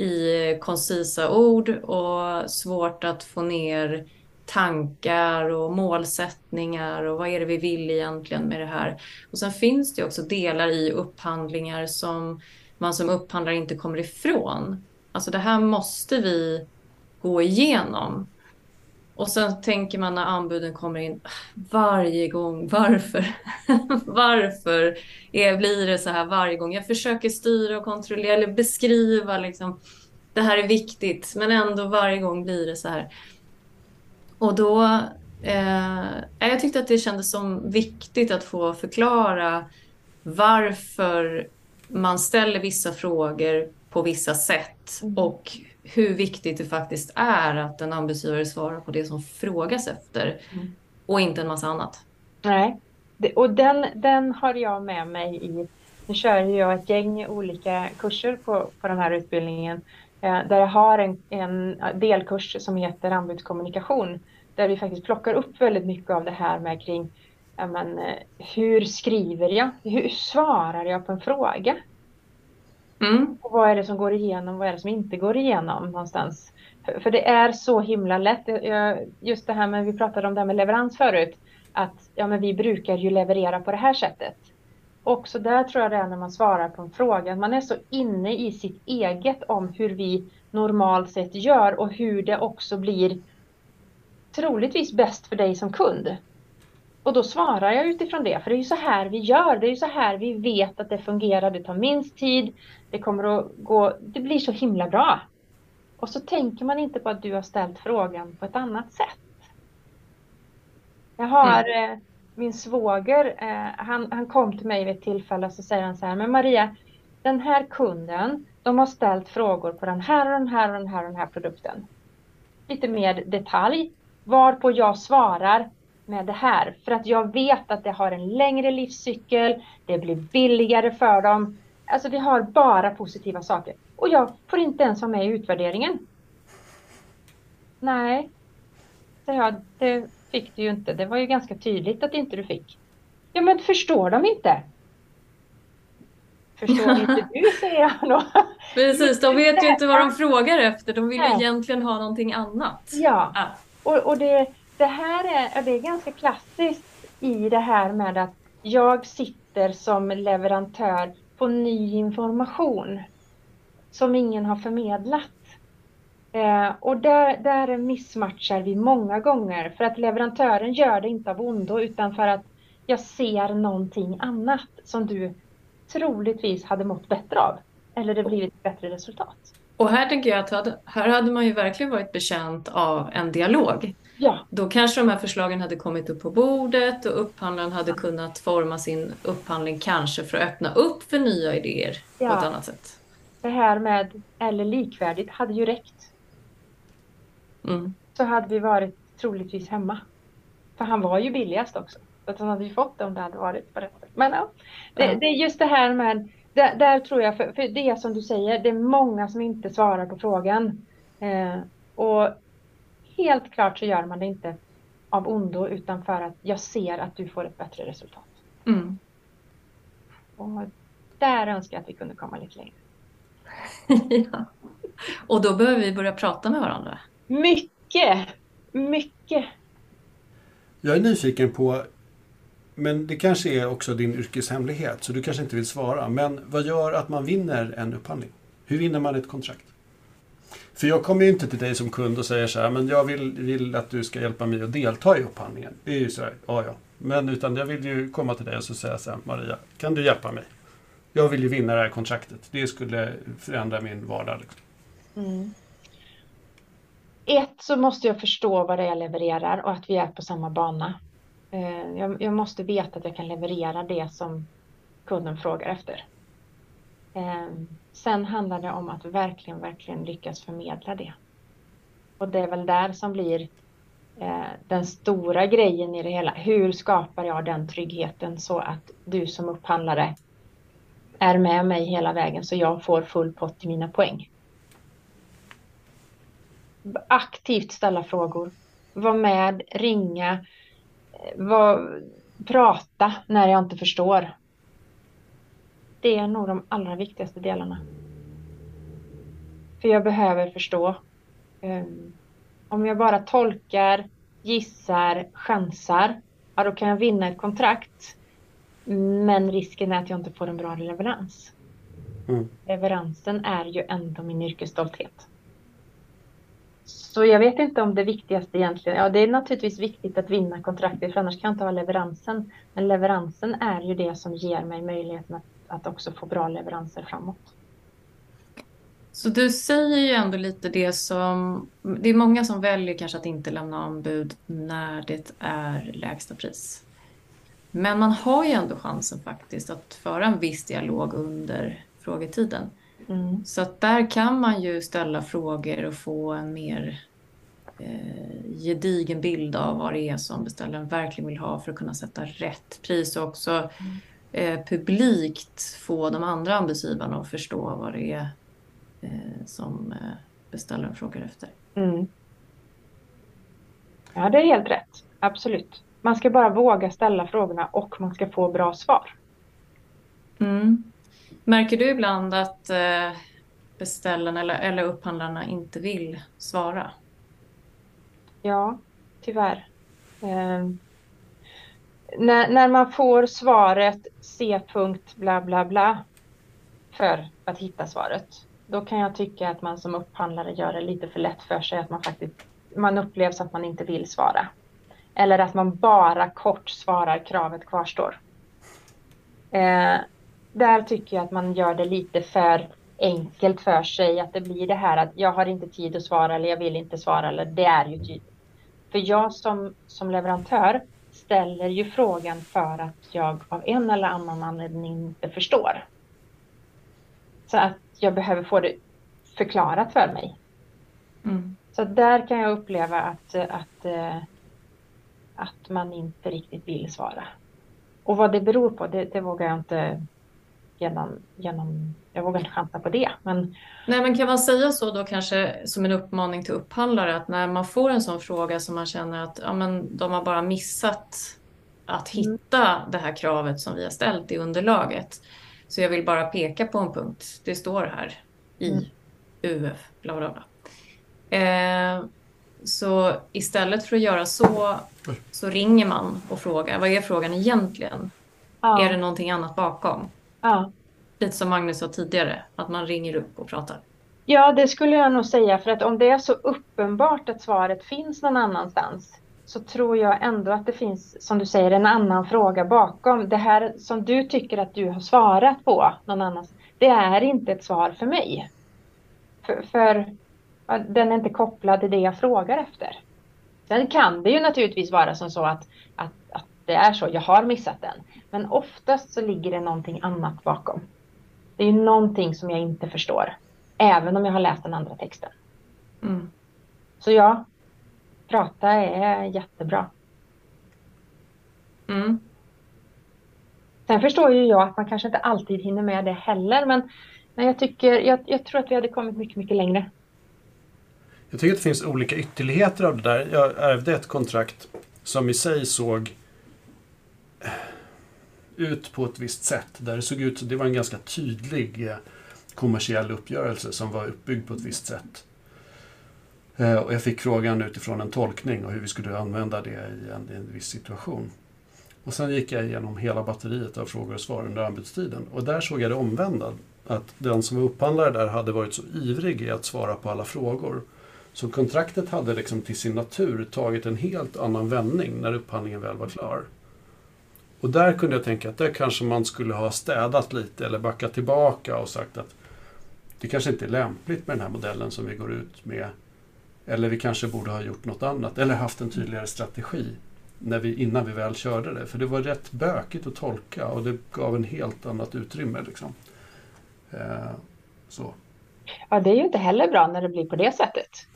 i koncisa ord och svårt att få ner tankar och målsättningar och vad är det vi vill egentligen med det här. Och sen finns det också delar i upphandlingar som man som upphandlare inte kommer ifrån. Alltså det här måste vi gå igenom. Och sen tänker man när anbuden kommer in, varje gång, varför? varför är, blir det så här varje gång? Jag försöker styra och kontrollera eller beskriva liksom, det här är viktigt, men ändå varje gång blir det så här. Och då, eh, jag tyckte att det kändes som viktigt att få förklara varför man ställer vissa frågor på vissa sätt mm. och hur viktigt det faktiskt är att en anbudsgivare svarar på det som frågas efter mm. och inte en massa annat. Nej, och den, den har jag med mig i, nu kör jag ett gäng olika kurser på, på den här utbildningen eh, där jag har en, en delkurs som heter anbudskommunikation där vi faktiskt plockar upp väldigt mycket av det här med kring men, eh, hur skriver jag? Hur svarar jag på en fråga? Mm. Och vad är det som går igenom? Vad är det som inte går igenom någonstans? För, för det är så himla lätt. Just det här med, vi pratade om det här med leverans förut. Att ja, men vi brukar ju leverera på det här sättet. Också där tror jag det är när man svarar på en fråga. Man är så inne i sitt eget om hur vi normalt sett gör och hur det också blir troligtvis bäst för dig som kund. Och då svarar jag utifrån det, för det är ju så här vi gör, det är ju så här vi vet att det fungerar, det tar minst tid, det kommer att gå, det blir så himla bra. Och så tänker man inte på att du har ställt frågan på ett annat sätt. Jag har mm. eh, min svåger, eh, han, han kom till mig vid ett tillfälle och så säger han så här, men Maria, den här kunden, de har ställt frågor på den här och den här och den här och den här produkten. Lite mer detalj, varpå jag svarar, med det här. För att jag vet att det har en längre livscykel, det blir billigare för dem. Alltså vi har bara positiva saker. Och jag får inte ens vara med i utvärderingen. Nej, så jag, det fick du ju inte. Det var ju ganska tydligt att inte du fick. Ja men förstår de inte? Förstår inte du, säger han då. Precis, de vet ju inte vad de frågar efter. De vill Nej. egentligen ha någonting annat. Ja, ja. Och, och det, det här är, det är ganska klassiskt i det här med att jag sitter som leverantör på ny information som ingen har förmedlat. Eh, och där, där missmatchar vi många gånger för att leverantören gör det inte av ondo utan för att jag ser någonting annat som du troligtvis hade mått bättre av. Eller det blivit ett bättre resultat. Och här tänker jag att här hade man ju verkligen varit betjänt av en dialog. Ja. Då kanske de här förslagen hade kommit upp på bordet och upphandlaren hade kunnat forma sin upphandling kanske för att öppna upp för nya idéer ja. på ett annat sätt. Det här med eller likvärdigt hade ju räckt. Mm. Så hade vi varit troligtvis hemma. För han var ju billigast också. Så att han hade ju fått det om det hade varit på rätt sätt. Men ja, det, ja. det är just det här med där, där, tror jag, för, för det är som du säger, det är många som inte svarar på frågan. Eh, och helt klart så gör man det inte av ondo utan för att jag ser att du får ett bättre resultat. Mm. Och där önskar jag att vi kunde komma lite längre. ja. Och då behöver vi börja prata med varandra. Mycket! Mycket! Jag är nyfiken på men det kanske är också din yrkeshemlighet, så du kanske inte vill svara. Men vad gör att man vinner en upphandling? Hur vinner man ett kontrakt? För jag kommer ju inte till dig som kund och säger så här, men jag vill, vill att du ska hjälpa mig att delta i upphandlingen. Det är ju så här, ja ja. Men utan jag vill ju komma till dig och så säga så här, Maria, kan du hjälpa mig? Jag vill ju vinna det här kontraktet. Det skulle förändra min vardag. Liksom. Mm. Ett så måste jag förstå vad det är jag levererar och att vi är på samma bana. Eh, jag, jag, måste veta att jag kan leverera det som kunden frågar efter. Ehm, sen handlar det om att verkligen, verkligen lyckas förmedla det. Och det är väl där som blir eh, den stora grejen i det hela. Hur skapar jag den tryggheten så att du som upphandlare är med mig hela vägen så jag får full pott i mina poäng. Aktivt ställa frågor. Var med, ringa, eh, var, prata när jag inte förstår. Det är nog de allra viktigaste delarna. För jag behöver förstå. Um, om jag bara tolkar, gissar, chansar, ja då kan jag vinna ett kontrakt. Men risken är att jag inte får en bra leverans. Mm. Leveransen är ju ändå min yrkesstolthet. Så jag vet inte om det viktigaste egentligen, ja det är naturligtvis viktigt att vinna kontraktet för annars kan jag inte ha leveransen. Men leveransen är ju det som ger mig möjligheten att, att också få bra leveranser framåt. Så du säger ju ändå lite det som, det är många som väljer kanske att inte lämna anbud när det är lägsta pris. Men man har ju ändå chansen faktiskt att föra en viss dialog under frågetiden. Mm. Så att där kan man ju ställa frågor och få en mer eh, gedigen bild av vad det är som beställaren verkligen vill ha för att kunna sätta rätt pris och också mm. Eh, publikt få de andra anbudsgivarna att förstå vad det är eh, som eh, beställaren frågar efter. Mm. Ja, det är helt rätt. Absolut. Man ska bara våga ställa frågorna och man ska få bra svar. Mm. Märker du ibland att eh, beställarna eller, eller upphandlarna inte vill svara? Ja, tyvärr. När, när man får svaret C. bla bla bla för att hitta svaret, då kan jag tycka att man som upphandlare gör det lite för lätt för sig, att man faktiskt man upplevs att man inte vill svara. Eller att man bara kort svarar kravet kvarstår. Eh, där tycker jag att man gör det lite för enkelt för sig. Att det blir det här att jag har inte tid att svara eller jag vill inte svara eller det är ju tydligt. För jag som, som leverantör ställer ju frågan för att jag av en eller annan anledning inte förstår. Så att jag behöver få det förklarat för mig. Mm. Så där kan jag uppleva att, att, eh, att man inte riktigt vill svara. Och vad det beror på, det, det vågar jag inte genom, genom jag vågar inte chansa på det. Men... Nej, men kan man säga så då kanske som en uppmaning till upphandlare att när man får en sån fråga som man känner att ja, men de har bara missat att mm. hitta mm. det här kravet som vi har ställt i underlaget. Så jag vill bara peka på en punkt. Det står här i mm. UF, bla bla bla. Eh, så istället för att göra så, så ringer man och frågar vad är frågan egentligen? Ja. Är det någonting annat bakom? Ja. Lite som Magnus sa tidigare, att man ringer upp och pratar. Ja, det skulle jag nog säga för att om det är så uppenbart att svaret finns någon annanstans så tror jag ändå att det finns, som du säger, en annan fråga bakom. Det här som du tycker att du har svarat på någon annanstans, det är inte ett svar för mig. För, för den är inte kopplad till det jag frågar efter. Sen kan det ju naturligtvis vara som så att, att, att det är så, jag har missat den. Men oftast så ligger det någonting annat bakom. Det är ju någonting som jag inte förstår. Även om jag har läst den andra texten. Mm. Så ja, prata är jättebra. Mm. Sen förstår ju jag att man kanske inte alltid hinner med det heller. Men, men jag, tycker, jag, jag tror att vi hade kommit mycket, mycket längre. Jag tycker att det finns olika ytterligheter av det där. Jag ärvde ett kontrakt som i sig såg ut på ett visst sätt. Där det såg ut, det var en ganska tydlig eh, kommersiell uppgörelse som var uppbyggd på ett visst sätt. Eh, och jag fick frågan utifrån en tolkning och hur vi skulle använda det i en, i en viss situation. Och sen gick jag igenom hela batteriet av frågor och svar under anbudstiden. Och där såg jag det omvända. Att den som var upphandlare där hade varit så ivrig i att svara på alla frågor. Så kontraktet hade liksom till sin natur tagit en helt annan vändning när upphandlingen väl var klar. Och där kunde jag tänka att där kanske man skulle ha städat lite eller backat tillbaka och sagt att det kanske inte är lämpligt med den här modellen som vi går ut med. Eller vi kanske borde ha gjort något annat eller haft en tydligare strategi när vi, innan vi väl körde det. För det var rätt bökigt att tolka och det gav en helt annat utrymme. Liksom. Eh, så. Ja, det är ju inte heller bra när det blir på det sättet.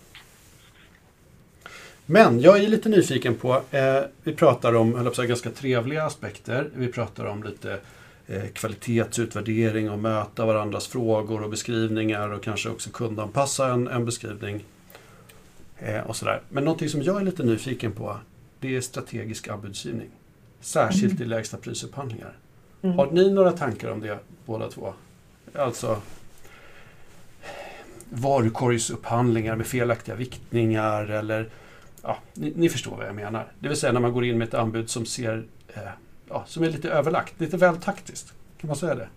Men jag är lite nyfiken på, eh, vi pratar om höll säga, ganska trevliga aspekter. Vi pratar om lite eh, kvalitetsutvärdering och möta varandras frågor och beskrivningar och kanske också kundanpassa en, en beskrivning. Eh, och sådär. Men någonting som jag är lite nyfiken på, det är strategisk anbudsgivning. Särskilt mm. i lägsta prisupphandlingar. Mm. Har ni några tankar om det båda två? Alltså varukorgsupphandlingar med felaktiga viktningar eller ja, ni, ni, förstår vad jag menar. Det vill säga när man går in med ett anbud som ser eh, ja, som är lite överlagt, lite väl taktiskt. Kan man säga det?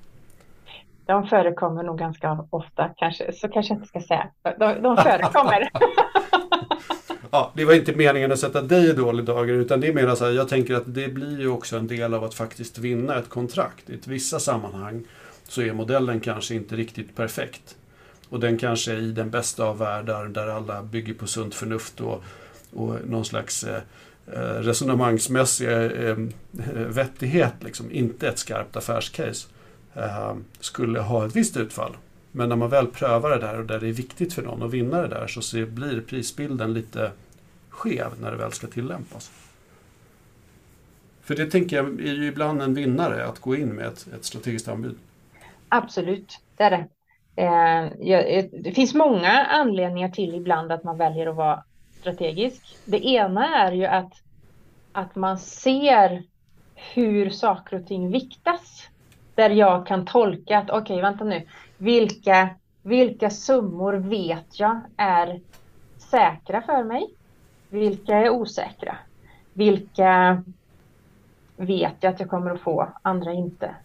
De förekommer nog ganska ofta, kanske, så kanske jag inte ska säga. De, de förekommer. ja, det var inte meningen att sätta dig i dålig dagar utan det är mer så här, jag tänker att det blir ju också en del av att faktiskt vinna ett kontrakt. I vissa sammanhang så är modellen kanske inte riktigt perfekt. Och den kanske är i den bästa av världar där alla bygger på sunt förnuft och och någon slags eh, eh, resonemangsmässig eh, vettighet, liksom, inte ett skarpt affärscase, skulle ha ett visst utfall. Men när man väl prövar det där och där det är viktigt för någon att vinna det där så blir prisbilden lite skev när det väl ska tillämpas. För det tänker jag är ju ibland en vinnare att gå in med ett, ett strategiskt anbud. Absolut, det är det. Eh, det finns många anledningar till ibland att man väljer att vara strategisk. Det ena är ju att, att man ser hur saker och ting viktas. Där jag kan tolka att okej, okay, vänta nu. Vilka, vilka summor vet jag är säkra för mig? Vilka är osäkra? Vilka vet jag att jag kommer att få, andra inte?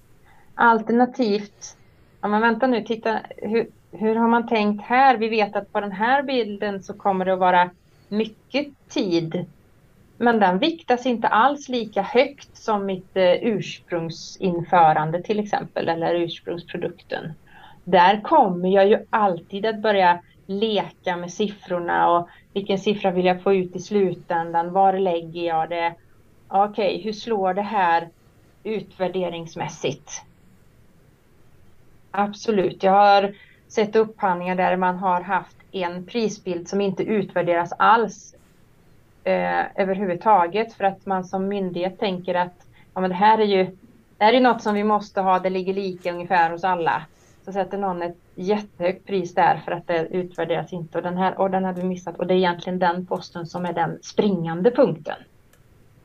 Alternativt, ja men vänta nu, titta, hur, hur har man tänkt här? Vi vet att på den här bilden så kommer det att vara mycket tid. Men den viktas inte alls lika högt som mitt eh, ursprungsinförande till exempel eller ursprungsprodukten. Där kommer jag ju alltid att börja leka med siffrorna och vilken siffra vill jag få ut i slutändan? Var lägger jag det? Okej, okay, hur slår det här utvärderingsmässigt? Absolut, jag har sett upphandlingar där man har haft en prisbild som inte utvärderas alls eh, överhuvudtaget för att man som myndighet tänker att ja, men det här är ju det här är något som vi måste ha, det ligger lika ungefär hos alla. Så sätter någon ett jättehögt pris där för att det utvärderas inte och den här och den hade vi missat och det är egentligen den posten som är den springande punkten.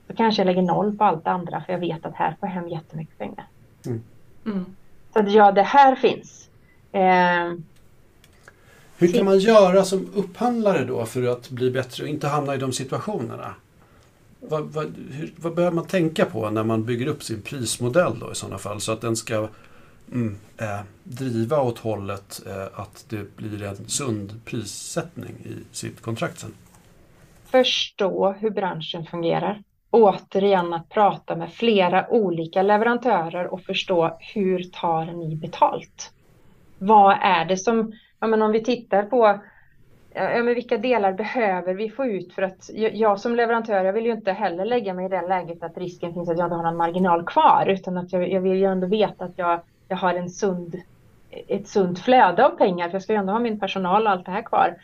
Då kanske jag lägger noll på allt det andra för jag vet att här får jag hem jättemycket pengar. Mm. Mm. Så att ja, det här finns. Eh, hur kan man göra som upphandlare då för att bli bättre och inte hamna i de situationerna? Vad, vad, hur, vad behöver man tänka på när man bygger upp sin prismodell då i sådana fall så att den ska mm, eh, driva åt hållet eh, att det blir en sund prissättning i sitt kontrakt sen? Förstå hur branschen fungerar. Återigen att prata med flera olika leverantörer och förstå hur tar ni betalt? Vad är det som, ja men om vi tittar på ja, men vilka delar behöver vi få ut för att jag som leverantör, jag vill ju inte heller lägga mig i det läget att risken finns att jag inte har någon marginal kvar, utan att jag, jag vill ju ändå veta att jag, jag har en sund, ett sunt flöde av pengar, för jag ska ju ändå ha min personal och allt det här kvar.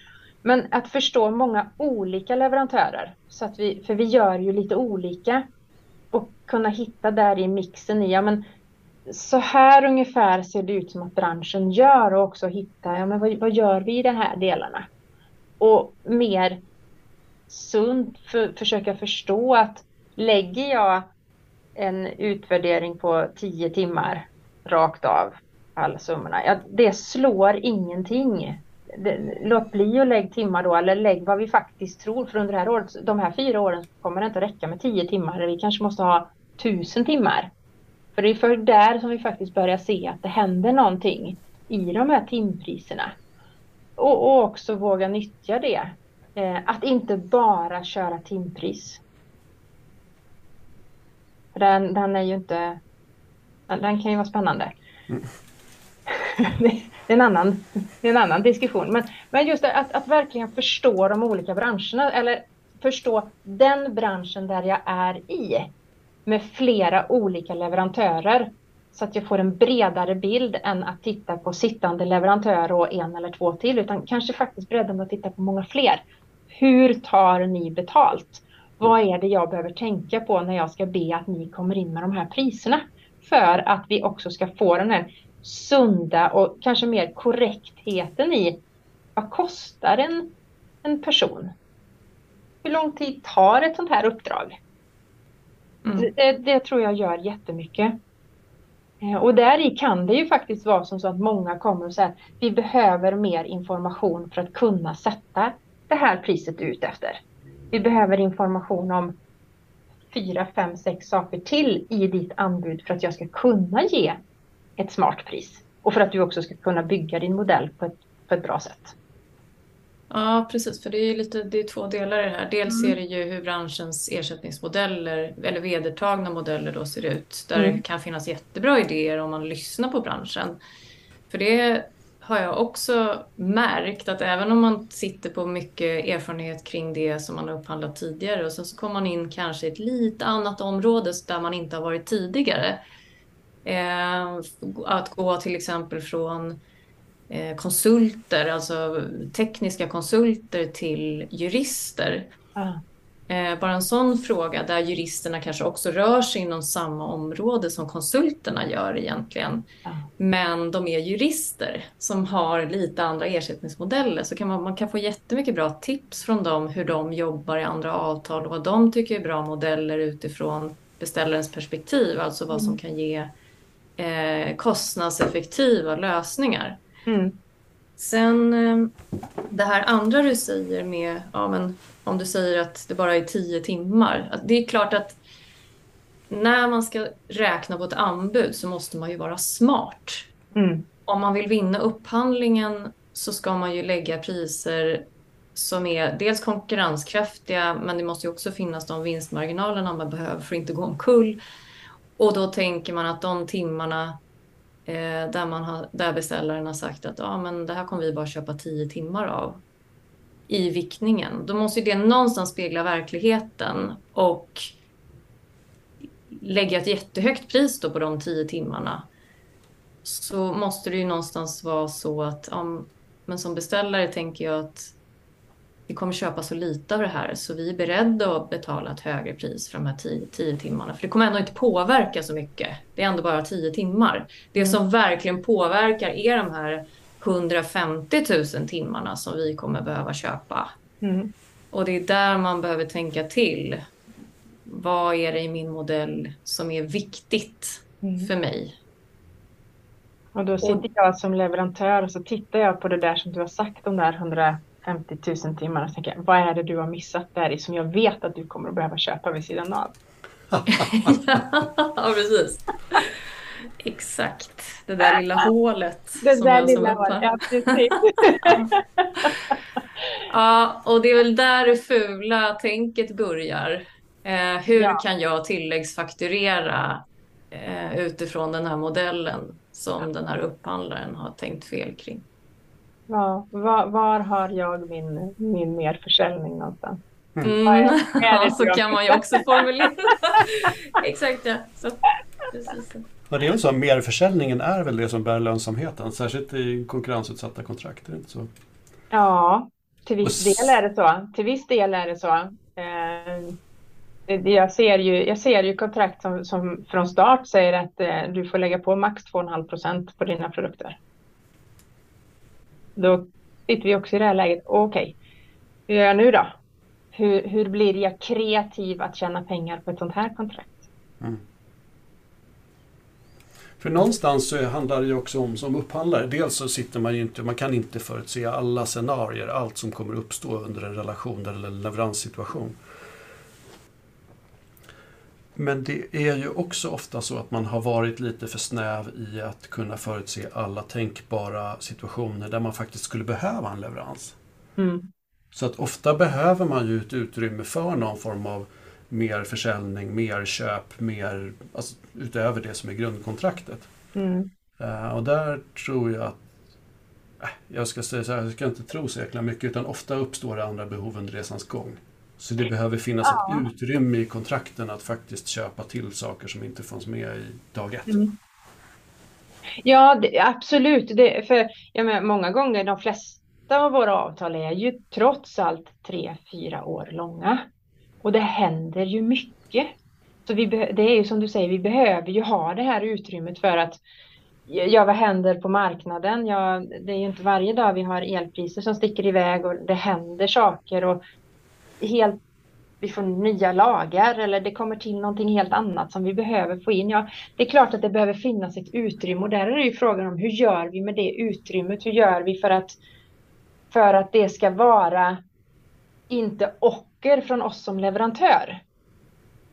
Men att förstå många olika leverantörer, så att vi, för vi gör ju lite olika, och kunna hitta där i mixen i, ja men så här ungefär ser det ut som att branschen gör och också hitta, ja men vad, vad gör vi i de här delarna? och mer sunt för, försöka förstå att lägger jag en utvärdering på tio timmar rakt av alla summorna, ja, det slår ingenting. Det, låt bli att lägga timmar då, eller lägg vad vi faktiskt tror, för under det här året, de här fyra åren kommer det inte räcka med tio timmar, vi kanske måste ha tusen timmar. För det är för där som vi faktiskt börjar se att det händer någonting i de här timpriserna. Och, och också våga nyttja det. Eh, att inte bara köra timpris. För den, den är ju inte... Den kan ju vara spännande. Mm. det, är en annan, det är en annan diskussion. Men, men just det, att, att verkligen förstå de olika branscherna eller förstå den branschen där jag är i med flera olika leverantörer så att jag får en bredare bild än att titta på sittande leverantör och en eller två till, utan kanske faktiskt bredden att titta på många fler. Hur tar ni betalt? Vad är det jag behöver tänka på när jag ska be att ni kommer in med de här priserna? För att vi också ska få den här sunda och kanske mer korrektheten i vad kostar en, en person? Hur lång tid tar ett sånt här uppdrag? Mm. Det, det tror jag gör jättemycket. Eh, och där i kan det ju faktiskt vara som så att många kommer och säger att vi behöver mer information för att kunna sätta det här priset ut efter. Vi behöver information om fyra, fem, sex saker till i ditt anbud för att jag ska kunna ge ett smart pris. Och för att du också ska kunna bygga din modell på ett, på ett bra sätt. Ja, precis. För det är, lite, det är två delar i det här. Dels mm. är det ju hur branschens ersättningsmodeller, eller vedertagna modeller då ser ut. Där mm. det kan finnas jättebra idéer om man lyssnar på branschen. För det har jag också märkt att även om man sitter på mycket erfarenhet kring det som man har upphandlat tidigare och sen så kommer man in kanske i ett lite annat område där man inte har varit tidigare. Eh, att gå till exempel från konsulter, alltså tekniska konsulter till jurister. Ah. Bara en sån fråga där juristerna kanske också rör sig inom samma område som konsulterna gör egentligen. Ah. Men de är jurister som har lite andra ersättningsmodeller. Så kan man, man kan få jättemycket bra tips från dem hur de jobbar i andra avtal och vad de tycker är bra modeller utifrån beställarens perspektiv. Alltså vad som mm. kan ge eh, kostnadseffektiva lösningar. Mm. Sen eh, det här andra du säger med, ja men om du säger att det bara är tio timmar. Det är klart att när man ska räkna på ett anbud så måste man ju vara smart. Mm. Om man vill vinna upphandlingen så ska man ju lägga priser som är dels konkurrenskraftiga men det måste ju också finnas de vinstmarginalerna man behöver för att inte gå omkull. Och då tänker man att de timmarna Eh, där, man har, där beställaren har sagt att ah, men det här kommer vi bara köpa tio timmar av i vickningen. Då måste ju det någonstans spegla verkligheten och lägga ett jättehögt pris då på de tio timmarna så måste det ju någonstans vara så att ja, men som beställare tänker jag att vi kommer köpa så lite av det här så vi är beredda att betala ett högre pris för de här tio, tio timmarna. För det kommer ändå inte påverka så mycket. Det är ändå bara tio timmar. Det mm. som verkligen påverkar är de här 150 000 timmarna som vi kommer behöva köpa. Mm. Och det är där man behöver tänka till. Vad är det i min modell som är viktigt mm. för mig? Och då sitter jag som leverantör och så tittar jag på det där som du har sagt, de där 100 50 000 timmar och tänker vad är det du har missat där i som jag vet att du kommer att behöva köpa vid sidan av? ja, precis. Exakt, det där lilla hålet. Det där lilla hålet, ja precis. ja, och det är väl där det fula tänket börjar. Eh, hur ja. kan jag tilläggsfakturera eh, utifrån den här modellen som ja. den här upphandlaren har tänkt fel kring? Ja, var, var har jag min, min merförsäljning någonstans? Mm. Mm. Ja, så kan man ju också formulera. Exakt ja. Så, precis. Ja, det är väl så att merförsäljningen är väl det som bär lönsamheten, särskilt i konkurrensutsatta kontrakt, är det inte så? Ja, till viss del är det så. Till viss del är det så. Eh, jag, ser ju, jag ser ju kontrakt som, som från start säger att eh, du får lägga på max 2,5 procent på dina produkter. Då sitter vi också i det här läget. Okej, okay, hur gör jag nu då? Hur, hur blir jag kreativ att tjäna pengar på ett sånt här kontrakt? Mm. För någonstans så handlar det ju också om som upphandlare. Dels så sitter man ju inte, man kan inte förutse alla scenarier, allt som kommer uppstå under en relation eller en leveranssituation. Men det är ju också ofta så att man har varit lite för snäv i att kunna förutse alla tänkbara situationer där man faktiskt skulle behöva en leverans. Mm. Så att ofta behöver man ju ett utrymme för någon form av mer försäljning, mer köp, mer alltså, utöver det som är grundkontraktet. Mm. Uh, och där tror jag att äh, jag ska säga så här, jag ska inte tro så jäkla mycket utan ofta uppstår det andra behov under resans gång. Så det behöver finnas ja. ett utrymme i kontrakten att faktiskt köpa till saker som inte fanns med i dag ett. Mm. Ja, det, absolut. Det, för jag menar, många gånger, de flesta av våra avtal är ju trots allt tre, fyra år långa. Och det händer ju mycket. Så vi det är ju som du säger, vi behöver ju ha det här utrymmet för att Ja, vad händer på marknaden? Ja, det är ju inte varje dag vi har elpriser som sticker iväg och det händer saker och helt, vi får nya lagar eller det kommer till någonting helt annat som vi behöver få in. Ja, det är klart att det behöver finnas ett utrymme och där är det ju frågan om hur gör vi med det utrymmet? Hur gör vi för att, för att det ska vara inte ocker från oss som leverantör?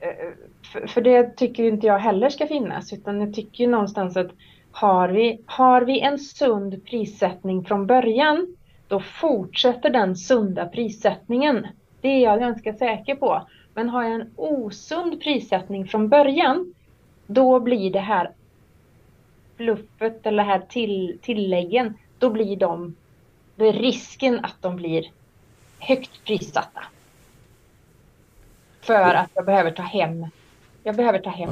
Eh, eh, för, för det tycker inte jag heller ska finnas utan jag tycker ju någonstans att har vi, har vi en sund prissättning från början då fortsätter den sunda prissättningen. Det är jag ganska säker på. Men har jag en osund prissättning från början, då blir det här fluffet eller här till, tilläggen, då blir de, då är risken att de blir högt prissatta. För att jag behöver ta hem, jag behöver ta hem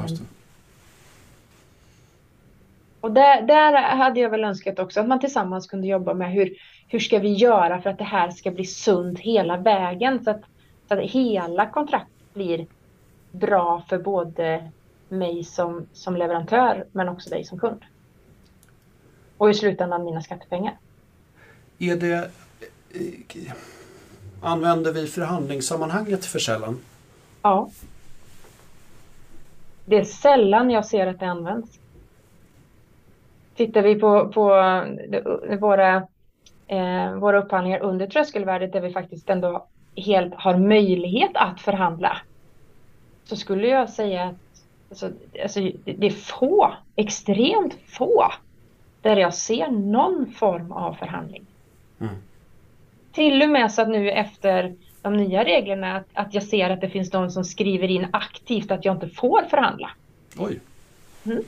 och där, där hade jag väl önskat också att man tillsammans kunde jobba med hur, hur ska vi göra för att det här ska bli sunt hela vägen så att, så att hela kontraktet blir bra för både mig som, som leverantör men också dig som kund. Och i slutändan mina skattepengar. Är det, eh, använder vi förhandlingssammanhanget för sällan? Ja. Det är sällan jag ser att det används. Tittar vi på, på våra, eh, våra upphandlingar under tröskelvärdet där vi faktiskt ändå helt har möjlighet att förhandla så skulle jag säga att alltså, alltså, det är få, extremt få där jag ser någon form av förhandling. Mm. Till och med så att nu efter de nya reglerna att, att jag ser att det finns de som skriver in aktivt att jag inte får förhandla. Oj. Mm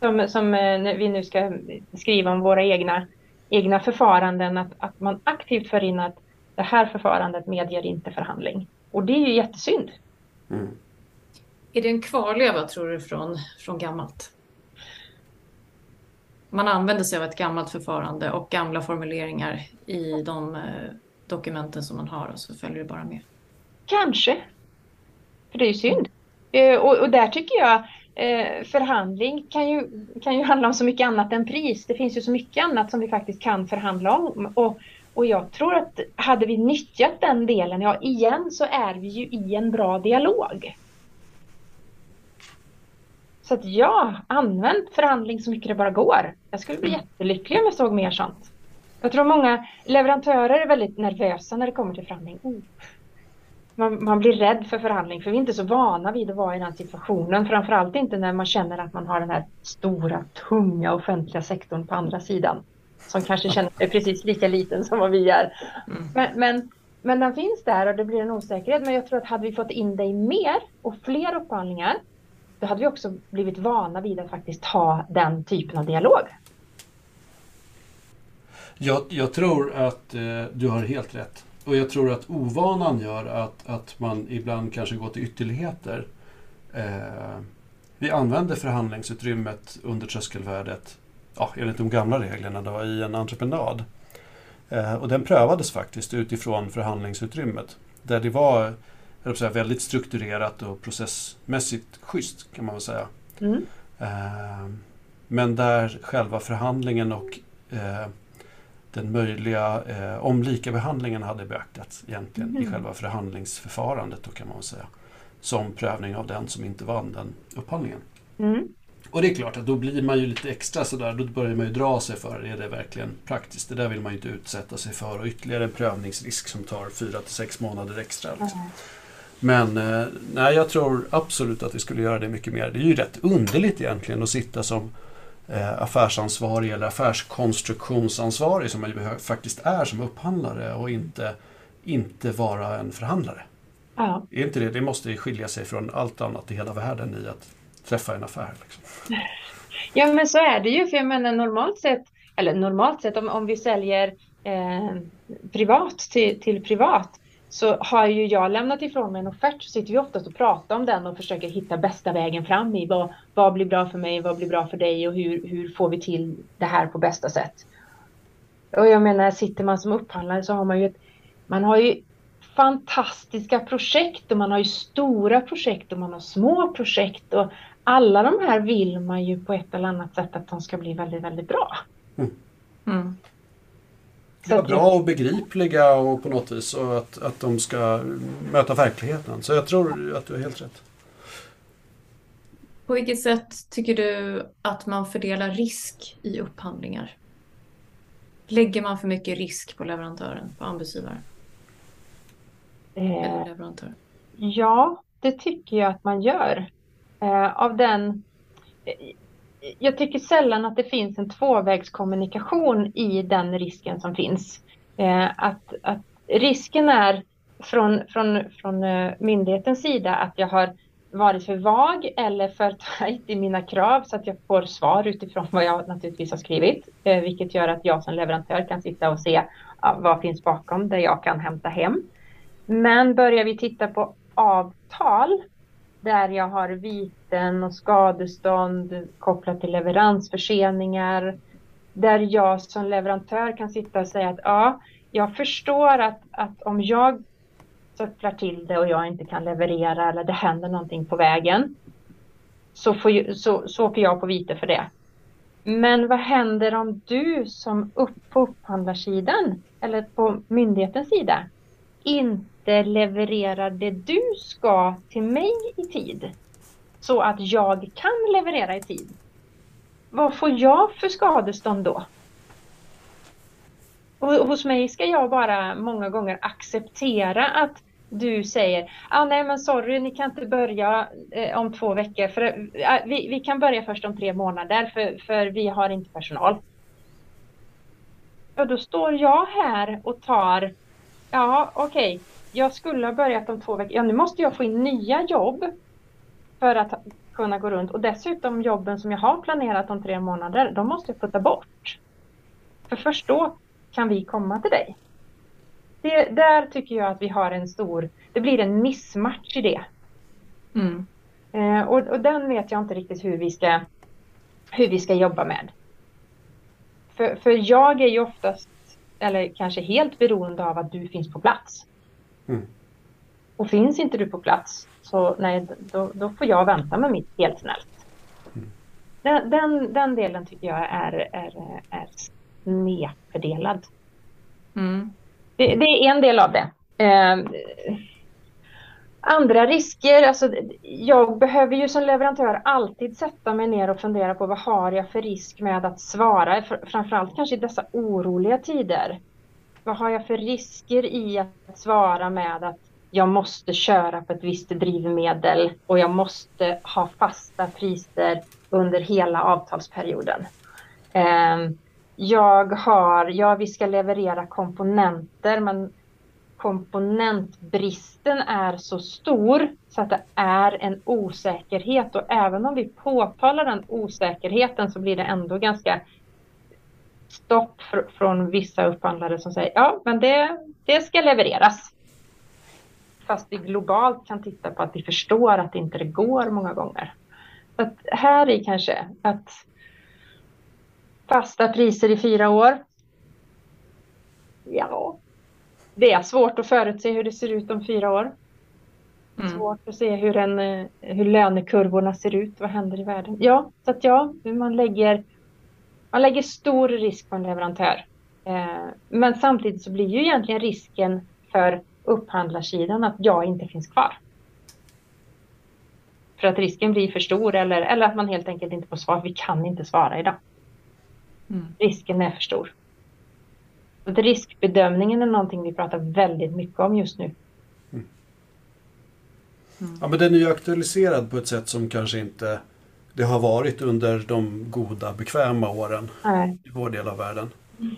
som, som eh, vi nu ska skriva om våra egna, egna förfaranden, att, att man aktivt för in att det här förfarandet medger inte förhandling. Och det är ju jättesynd. Mm. Är det en kvarleva tror du från, från gammalt? Man använder sig av ett gammalt förfarande och gamla formuleringar i de eh, dokumenten som man har och så följer det bara med. Kanske. För det är ju synd. Eh, och, och där tycker jag eh, förhandling kan ju, kan ju handla om så mycket annat än pris. Det finns ju så mycket annat som vi faktiskt kan förhandla om. Och, och jag tror att hade vi nyttjat den delen, ja igen så är vi ju i en bra dialog. Så att ja, använd förhandling så mycket det bara går. Jag skulle bli jättelycklig om jag såg mer sånt. Jag tror många leverantörer är väldigt nervösa när det kommer till förhandling. Oh man, man blir rädd för förhandling för vi är inte så vana vid att vara i den situationen. Framförallt inte när man känner att man har den här stora, tunga offentliga sektorn på andra sidan. Som kanske känner sig precis lika liten som vad vi är. Mm. Men, men, men den finns där och det blir en osäkerhet. Men jag tror att hade vi fått in dig mer och fler upphandlingar då hade vi också blivit vana vid att faktiskt ha den typen av dialog. Jag, jag tror att eh, du har helt rätt. Och jag tror att ovanan gör att, att man ibland kanske går till ytterligheter. Eh, vi använder förhandlingsutrymmet under tröskelvärdet ja, enligt de gamla reglerna då, i en entreprenad. Eh, och den prövades faktiskt utifrån förhandlingsutrymmet. Där det var jag säga, väldigt strukturerat och processmässigt schysst kan man väl säga. Mm. Eh, men där själva förhandlingen och eh, den möjliga eh, om likabehandlingen hade beaktats egentligen Mm. i själva förhandlingsförfarandet då kan man säga. Som prövning av den som inte vann den upphandlingen. Mm. Och det är klart att då blir man ju lite extra sådär, då börjar man ju dra sig för, är det verkligen praktiskt? Det där vill man ju inte utsätta sig för och ytterligare en prövningsrisk som tar fyra till sex månader extra. Liksom. Men eh, nej, jag tror absolut att vi skulle göra det mycket mer. Det är ju rätt underligt egentligen att sitta som affärsansvarig eller affärskonstruktionsansvarig som man faktiskt är som upphandlare och inte, inte vara en förhandlare. Ja. Är inte det? Det måste skilja sig från allt annat i hela världen i att träffa en affär. Liksom. Ja men så är det ju för jag menar normalt sett, eller normalt sett om, om vi säljer eh, privat till, till privat så har ju jag lämnat ifrån mig en offert så sitter vi oftast och pratar om den och försöker hitta bästa vägen fram i vad, vad blir bra för mig, vad blir bra för dig och hur, hur får vi till det här på bästa sätt. Och jag menar sitter man som upphandlare så har man ju ett, man har ju fantastiska projekt och man har ju stora projekt och man har små projekt och alla de här vill man ju på ett eller annat sätt att de ska bli väldigt, väldigt bra. Mm. Så Bra och begripliga och på något vis och att, att de ska möta verkligheten. Så jag tror att du har helt rätt. På vilket sätt tycker du att man fördelar risk i upphandlingar? Lägger man för mycket risk på leverantören, på anbudsgivaren Eh, eller leverantören? Ja, det tycker jag att man gör. Eh, av den... Jag tycker sällan att det finns en tvåvägskommunikation i den risken som finns. Eh, att, att risken är från, från, från eh, myndighetens sida att jag har varit för vag eller för tajt i mina krav så att jag får svar utifrån vad jag naturligtvis har skrivit. Eh, vilket gör att jag som leverantör kan sitta och se vad finns bakom det jag kan hämta hem. Men börjar vi titta på avtal där jag har viten och skadestånd kopplat till leveransförseningar. Där jag som leverantör kan sitta och säga att ja, jag förstår att, att om jag söpplar till det och jag inte kan leverera eller det händer någonting på vägen så får, så, så åker jag på vite för det. Men vad händer om du som upp på upphandlarsidan eller på myndighetens sida inte levererar det du ska till mig i tid så att jag kan leverera i tid. Vad får jag för skadestånd då? Och hos mig ska jag bara många gånger acceptera att du säger ah, nej men sorry, ni kan inte börja eh, om två veckor. För, eh, vi, vi kan börja först om tre månader för, för vi har inte personal. Ja, då står jag här och tar Ja, okej. Jag skulle ha börjat om två veckor. Ja, nu måste jag få in nya jobb för att kunna gå runt. Och dessutom jobben som jag har planerat om tre månader, de måste jag putta bort. För först då kan vi komma till dig. Det, där tycker jag att vi har en stor, det blir en missmatch i det. Mm. Eh, och, och den vet jag inte riktigt hur vi ska, hur vi ska jobba med. För, för jag är ju oftast, eller kanske helt beroende av att du finns på plats. Mm. Och finns inte du på plats, så nej, då, då får jag vänta med mitt helt snällt. Mm. Den, den, den delen tycker jag är, är, är snedfördelad. Mm. Det, det är en del av det. Eh, andra risker, alltså jag behöver ju som leverantör alltid sätta mig ner och fundera på vad har jag för risk med att svara, framförallt kanske i dessa oroliga tider. Vad har jag för risker i att svara med att jag måste köra på ett visst drivmedel och jag måste ha fasta priser under hela avtalsperioden. Ehm, jag har, ja vi ska leverera komponenter men komponentbristen är så stor så att det är en osäkerhet och även om vi påtalar den osäkerheten så blir det ändå ganska stopp från vissa upphandlare som säger ja men det, det ska levereras. Fast vi globalt kan titta på att vi förstår att det inte det går många gånger. Så att här i kanske att fasta priser i fyra år. Ja, det är svårt att förutse hur det ser ut om fyra år. Mm. Svårt att se hur, en, eh, hur lönekurvorna ser ut, vad händer i världen. Ja, så att ja, man lägger, man lägger stor risk på en leverantör. Eh, men samtidigt så blir ju egentligen risken för upphandlarsidan att jag inte finns kvar. För att risken blir för stor eller, eller att man helt enkelt inte får svar. Vi kan inte svara idag. Mm. Risken är för stor. Så riskbedömningen är någonting vi pratar väldigt mycket om just nu. Mm. Mm. Ja, men den är ju aktualiserad på ett sätt som kanske inte det har varit under de goda, bekväma åren Nej. i vår del av världen. Mm.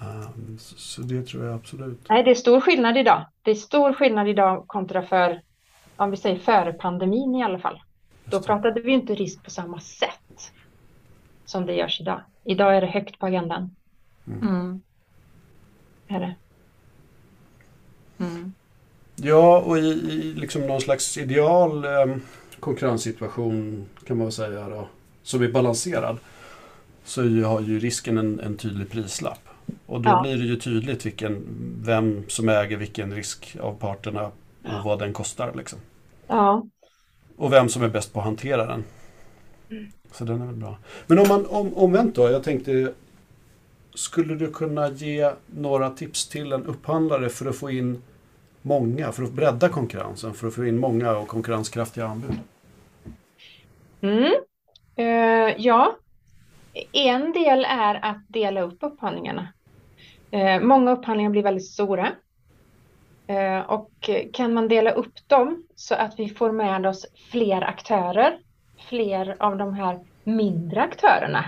Um, så, så, det tror jag absolut. Nej, det är stor skillnad idag. Det är stor skillnad idag kontra för, om vi säger före pandemin i alla fall. Då pratade vi inte risk på samma sätt som det görs idag. Idag är det högt på agendan. Mm. mm är det. Mm. Ja, och i, i liksom någon slags ideal eh, konkurrenssituation kan man väl säga då, som är balanserad så har ju risken en, en tydlig prislapp. Och då ja. blir det ju tydligt vilken, vem som äger vilken risk av parterna och ja. vad den kostar. Liksom. Ja. Och vem som är bäst på att hantera den. Mm. Så den är väl bra. Men om man om, omvänt då, jag tänkte skulle du kunna ge några tips till en upphandlare för att få in många, för att bredda konkurrensen, för att få in många och konkurrenskraftiga anbud? Mm. Uh, ja, en del är att dela upp upphandlingarna. Uh, många upphandlingar blir väldigt stora. Uh, och kan man dela upp dem så att vi får med oss fler aktörer, fler av de här mindre aktörerna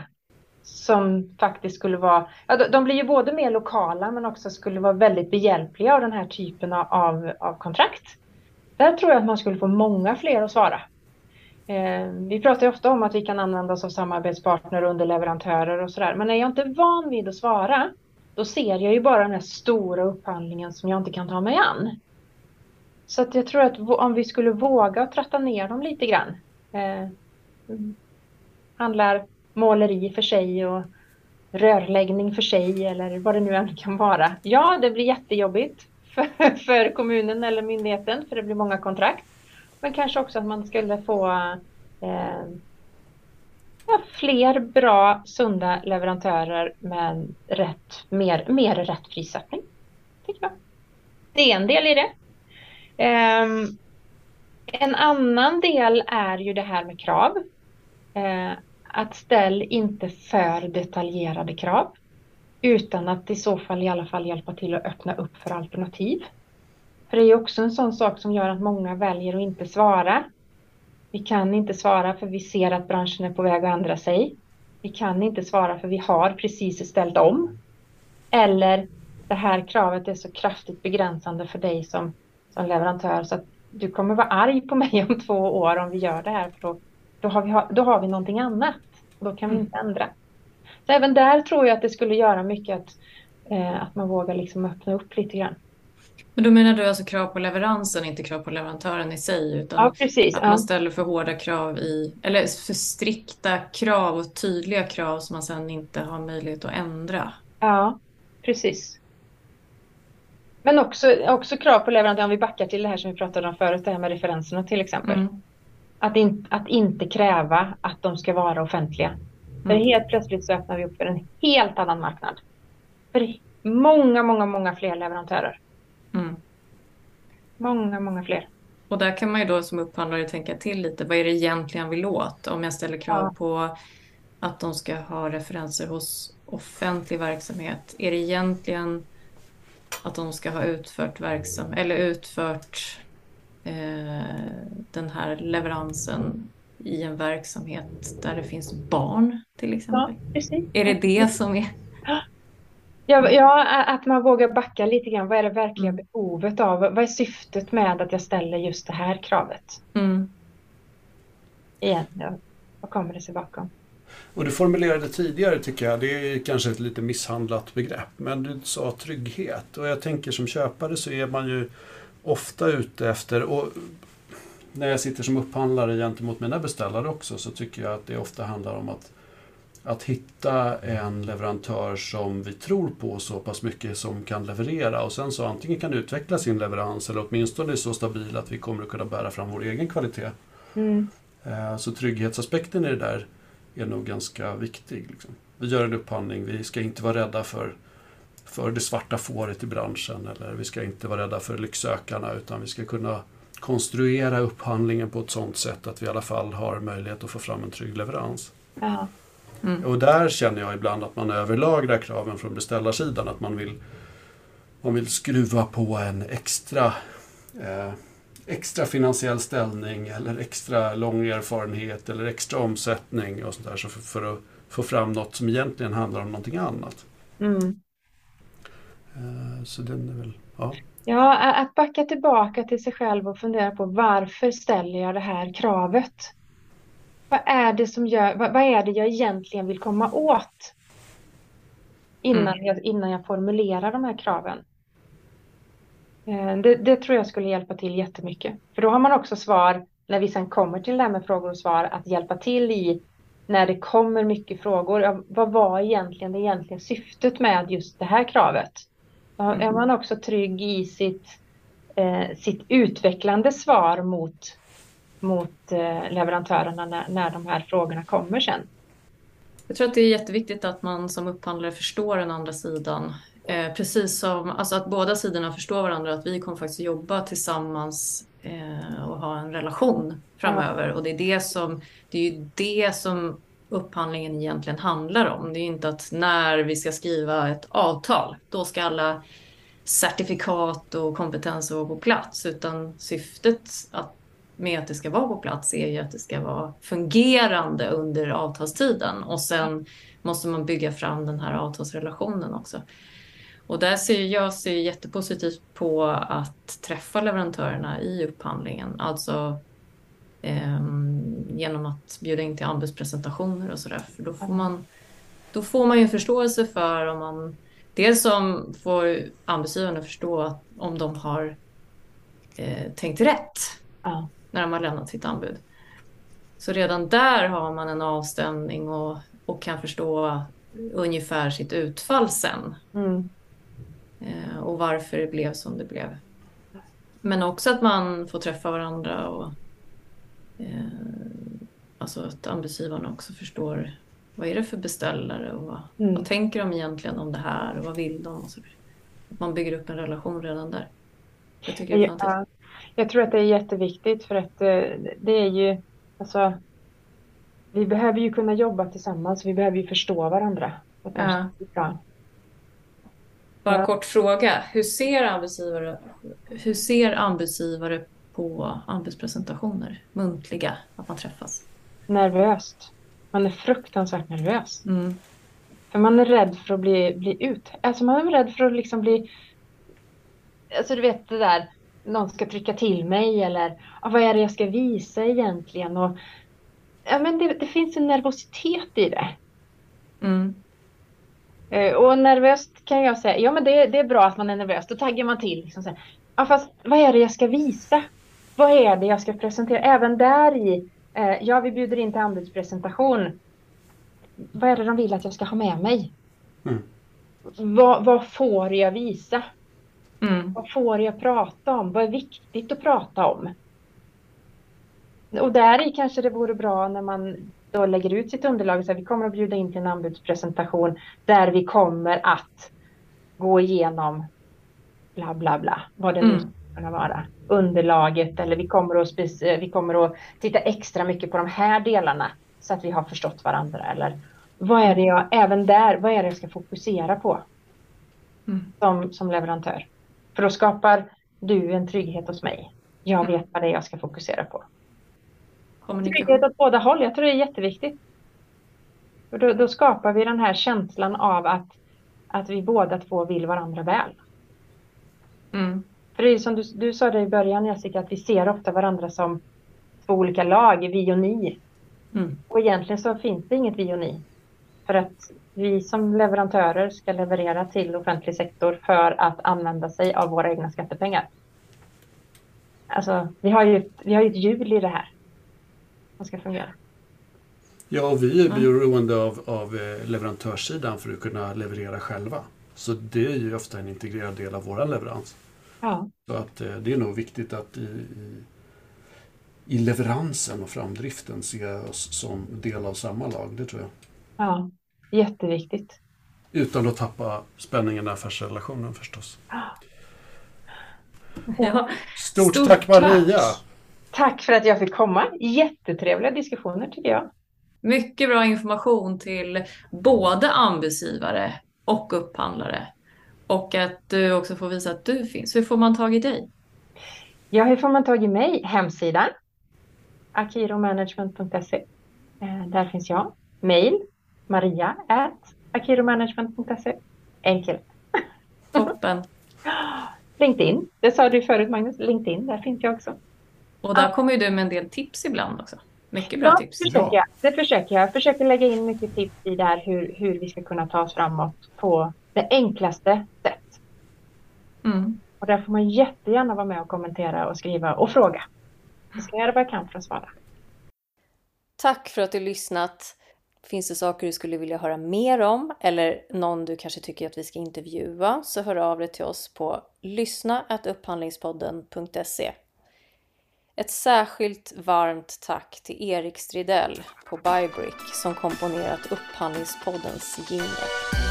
som faktiskt skulle vara, ja, de blir ju både mer lokala men också skulle vara väldigt behjälpliga av den här typen av, av kontrakt. Där tror jag att man skulle få många fler att svara. Eh, vi pratar ju ofta om att vi kan använda oss av samarbetspartner, underleverantörer och sådär. Men är jag inte van vid att svara, då ser jag ju bara den här stora upphandlingen som jag inte kan ta mig an. Så att jag tror att om vi skulle våga tratta ner dem lite grann. Eh, handlar måleri för sig och rörläggning för sig eller vad det nu än kan vara. Ja, det blir jättejobbigt för, för kommunen eller myndigheten för det blir många kontrakt. Men kanske också att man skulle få eh, ja, fler bra, sunda leverantörer med rätt, mer, mer rätt prissättning. Tycker jag. Det är en del i det. Eh, en annan del är ju det här med krav. Eh, att ställ inte för detaljerade krav utan att i så fall i alla fall hjälpa till att öppna upp för alternativ. För det är också en sån sak som gör att många väljer att inte svara. Vi kan inte svara för vi ser att branschen är på väg att ändra sig. Vi kan inte svara för vi har precis ställt om. Eller det här kravet är så kraftigt begränsande för dig som, som leverantör så att du kommer vara arg på mig om två år om vi gör det här. För då då har vi, då har vi någonting annat. Då kan vi mm. inte ändra. Så även där tror jag att det skulle göra mycket att, eh, att man vågar liksom öppna upp lite grann. Men då menar du alltså krav på leveransen, inte krav på leverantören i sig? Utan ja, precis, att man ställer för hårda krav i, eller för strikta krav och tydliga krav som man sedan inte har möjlighet att ändra. Ja, precis. Men också, också krav på leverantören, om vi backar till det här som vi pratade om förut, det här med referenserna till exempel. Mm. Att, in, att inte kräva att de ska vara offentliga. Mm. För helt plötsligt så öppnar vi upp för en helt annan marknad. För många, många, många fler leverantörer. Mm. Många, många fler. Och där kan man ju då som upphandlare tänka till lite. Vad är det egentligen vill åt? Om jag ställer krav ja. på att de ska ha referenser hos offentlig verksamhet. Är det egentligen att de ska ha utfört verksam eller utfört den här leveransen i en verksamhet där det finns barn till exempel. Ja. Är det det som är... Ja, ja, att man vågar backa lite grann. Vad är det verkliga behovet av? Vad är syftet med att jag ställer just det här kravet? Mm. Igen, ja. Vad kommer det sig bakom? Och du formulerade tidigare tycker jag, det är kanske ett lite misshandlat begrepp, men du sa trygghet. Och jag tänker som köpare så är man ju ofta ute efter, och när jag sitter som upphandlare gentemot mina beställare också, så tycker jag att det ofta handlar om att, att hitta en leverantör som vi tror på så pass mycket som kan leverera och sen så antingen kan utveckla sin leverans eller åtminstone är så stabil att vi kommer att kunna bära fram vår egen kvalitet. Mm. Eh, Så trygghetsaspekten i det där är nog ganska viktig. Liksom. Vi gör en upphandling, vi ska inte vara rädda för, för det svarta fåret i branschen eller vi ska inte vara rädda för lycksökarna utan vi ska kunna konstruera upphandlingen på ett sådant sätt att vi i alla fall har möjlighet att få fram en trygg leverans. Ja. Mm. Och där känner jag ibland att man överlagrar kraven från beställarsidan, att man vill, man vill skruva på en extra eh, extra finansiell ställning eller extra lång erfarenhet eller extra omsättning och sånt där så för, för att få fram något som egentligen handlar om någonting annat. Mm. Eh, Så den är väl, ja. Ja, att backa tillbaka till sig själv och fundera på varför ställer jag det här kravet? Vad är det som gör, vad, vad är det jag egentligen vill komma åt? Innan, jag, innan jag formulerar de här kraven. Eh, Det, det tror jag skulle hjälpa till jättemycket. För då har man också svar, när vi sen kommer till det här med frågor och svar, att hjälpa till i när det kommer mycket frågor. Ja, vad var egentligen det egentliga syftet med just det här kravet? Är man också trygg i sitt, eh, sitt utvecklande svar mot, mot eh, leverantörerna när, när de här frågorna kommer sen? Jag tror att det är jätteviktigt att man som upphandlare förstår den andra sidan. Eh, precis som alltså att båda sidorna förstår varandra, att vi kommer faktiskt jobba tillsammans eh, och ha en relation framöver. Och det är det som, det är ju det som upphandlingen egentligen handlar om. Det är inte att när vi ska skriva ett avtal, då ska alla certifikat och kompetenser vara på plats, utan syftet att med att det ska vara på plats är ju att det ska vara fungerande under avtalstiden och sen måste man bygga fram den här avtalsrelationen också. Och där ser jag ser jättepositivt på att träffa leverantörerna i upphandlingen, alltså ehm, genom att bjuda in till anbudspresentationer och sådär. För då får man, då får man ju en förståelse för om man Dels som får anbudsgivarna förstå att om de har eh, tänkt rätt Ja. när de har lämnat sitt anbud. Så redan där har man en avstämning och, och kan förstå ungefär sitt utfall sen Mm. eh, och varför det blev som det blev. Men också att man får träffa varandra och alltså att anbudsgivarna också förstår vad är det för beställare och vad, Mm. vad tänker de egentligen om det här och vad vill de? Och så. Att man bygger upp en relation redan där. Tycker jag fantastiskt. Ja, jag tror att det är jätteviktigt för att eh, det är ju, alltså, vi behöver ju kunna jobba tillsammans, vi behöver ju förstå varandra. Ja. bra. Bara en Ja. kort fråga. Hur ser anbudsgivare, hur ser anbudsgivare på anbudspresentationer? Muntliga, att man träffas. Nervöst. Man är fruktansvärt nervös. Mm. För man är rädd för att bli, bli ut. Alltså man är rädd för att liksom bli... Alltså du vet det där, någon ska trycka till mig eller ah, vad är det jag ska visa egentligen? Och, ja, men det, det finns en nervositet i det. Mm. Eh, Och nervöst kan jag säga, ja men det, det är bra att man är nervös, då taggar man till. Liksom så här. Ja, fast vad är det jag ska visa? Vad är det jag ska presentera? Även där i, eh, ja vi bjuder in till anbudspresentation. Vad är det de vill att jag ska ha med mig? Mm. Vad, vad får jag visa? Mm. Vad får jag prata om? Vad är viktigt att prata om? Och där i kanske det vore bra när man då lägger ut sitt underlag. Så här, vi kommer att bjuda in till en anbudspresentation där vi kommer att gå igenom bla bla bla. Vad det nu Mm. Kunna vara. Underlaget eller vi kommer, att spec- vi kommer att titta extra mycket på de här delarna så att vi har förstått varandra. Eller vad är det jag, även där, vad är det jag ska fokusera på Mm. som, som leverantör? För då skapar du en trygghet hos mig. Jag vet vad det är jag ska fokusera på. Trygghet åt båda håll, jag tror det är jätteviktigt. För då, då, skapar vi den här känslan av att, att vi båda två vill varandra väl. Mm. För det är som du, du sa det i början Jessica, att vi ser ofta varandra som två olika lag, vi och ni. Mm. Och egentligen så finns det inget vi och ni. För att vi som leverantörer ska leverera till offentlig sektor för att använda sig av våra egna skattepengar. Alltså, vi har ju, vi har ju ett hjul i det här som ska fungera. Ja, och vi är beroende av, av eh, leverantörssidan för att kunna leverera själva. Så det är ju ofta en integrerad del av vår leverans. Ja. Så att eh, det är nog viktigt att i, i, i leveransen och framdriften se oss som del av samma lag, det tror jag. Ja, jätteviktigt. Utan att tappa spänningen i affärsrelationen förstås. Ja. Stort, Stort tack Maria! Tack. tack för att jag fick komma. Jättetrevliga diskussioner tycker jag. Mycket bra information till både anbudsgivare och upphandlare. Och att du också får visa att du finns. Hur får man tag i dig? Ja, hur får man tag i mig? Hemsidan akiromanagement.se. Eh, där finns jag. Mail maria akiromanagement.se. Enkelt. Toppen. LinkedIn, det sa du förut Magnus. LinkedIn, där finns jag också. Och där kommer ju du med en del tips ibland också. Mycket bra ja, tips. Försöker jag. Det försöker jag. Jag försöker lägga in mycket tips i där hur, hur vi ska kunna ta oss framåt på det enklaste sätt. Mm. Och där får man jättegärna vara med och kommentera och skriva och fråga. Jag ska göra vad jag kan för att svara. Tack för att du lyssnat. Finns det saker du skulle vilja höra mer om eller någon du kanske tycker att vi ska intervjua så hör av dig till oss på lyssna.upphandlingspodden.se ett särskilt varmt tack till Erik Stridell på Bybrick som komponerat Upphandlingspoddens jingel.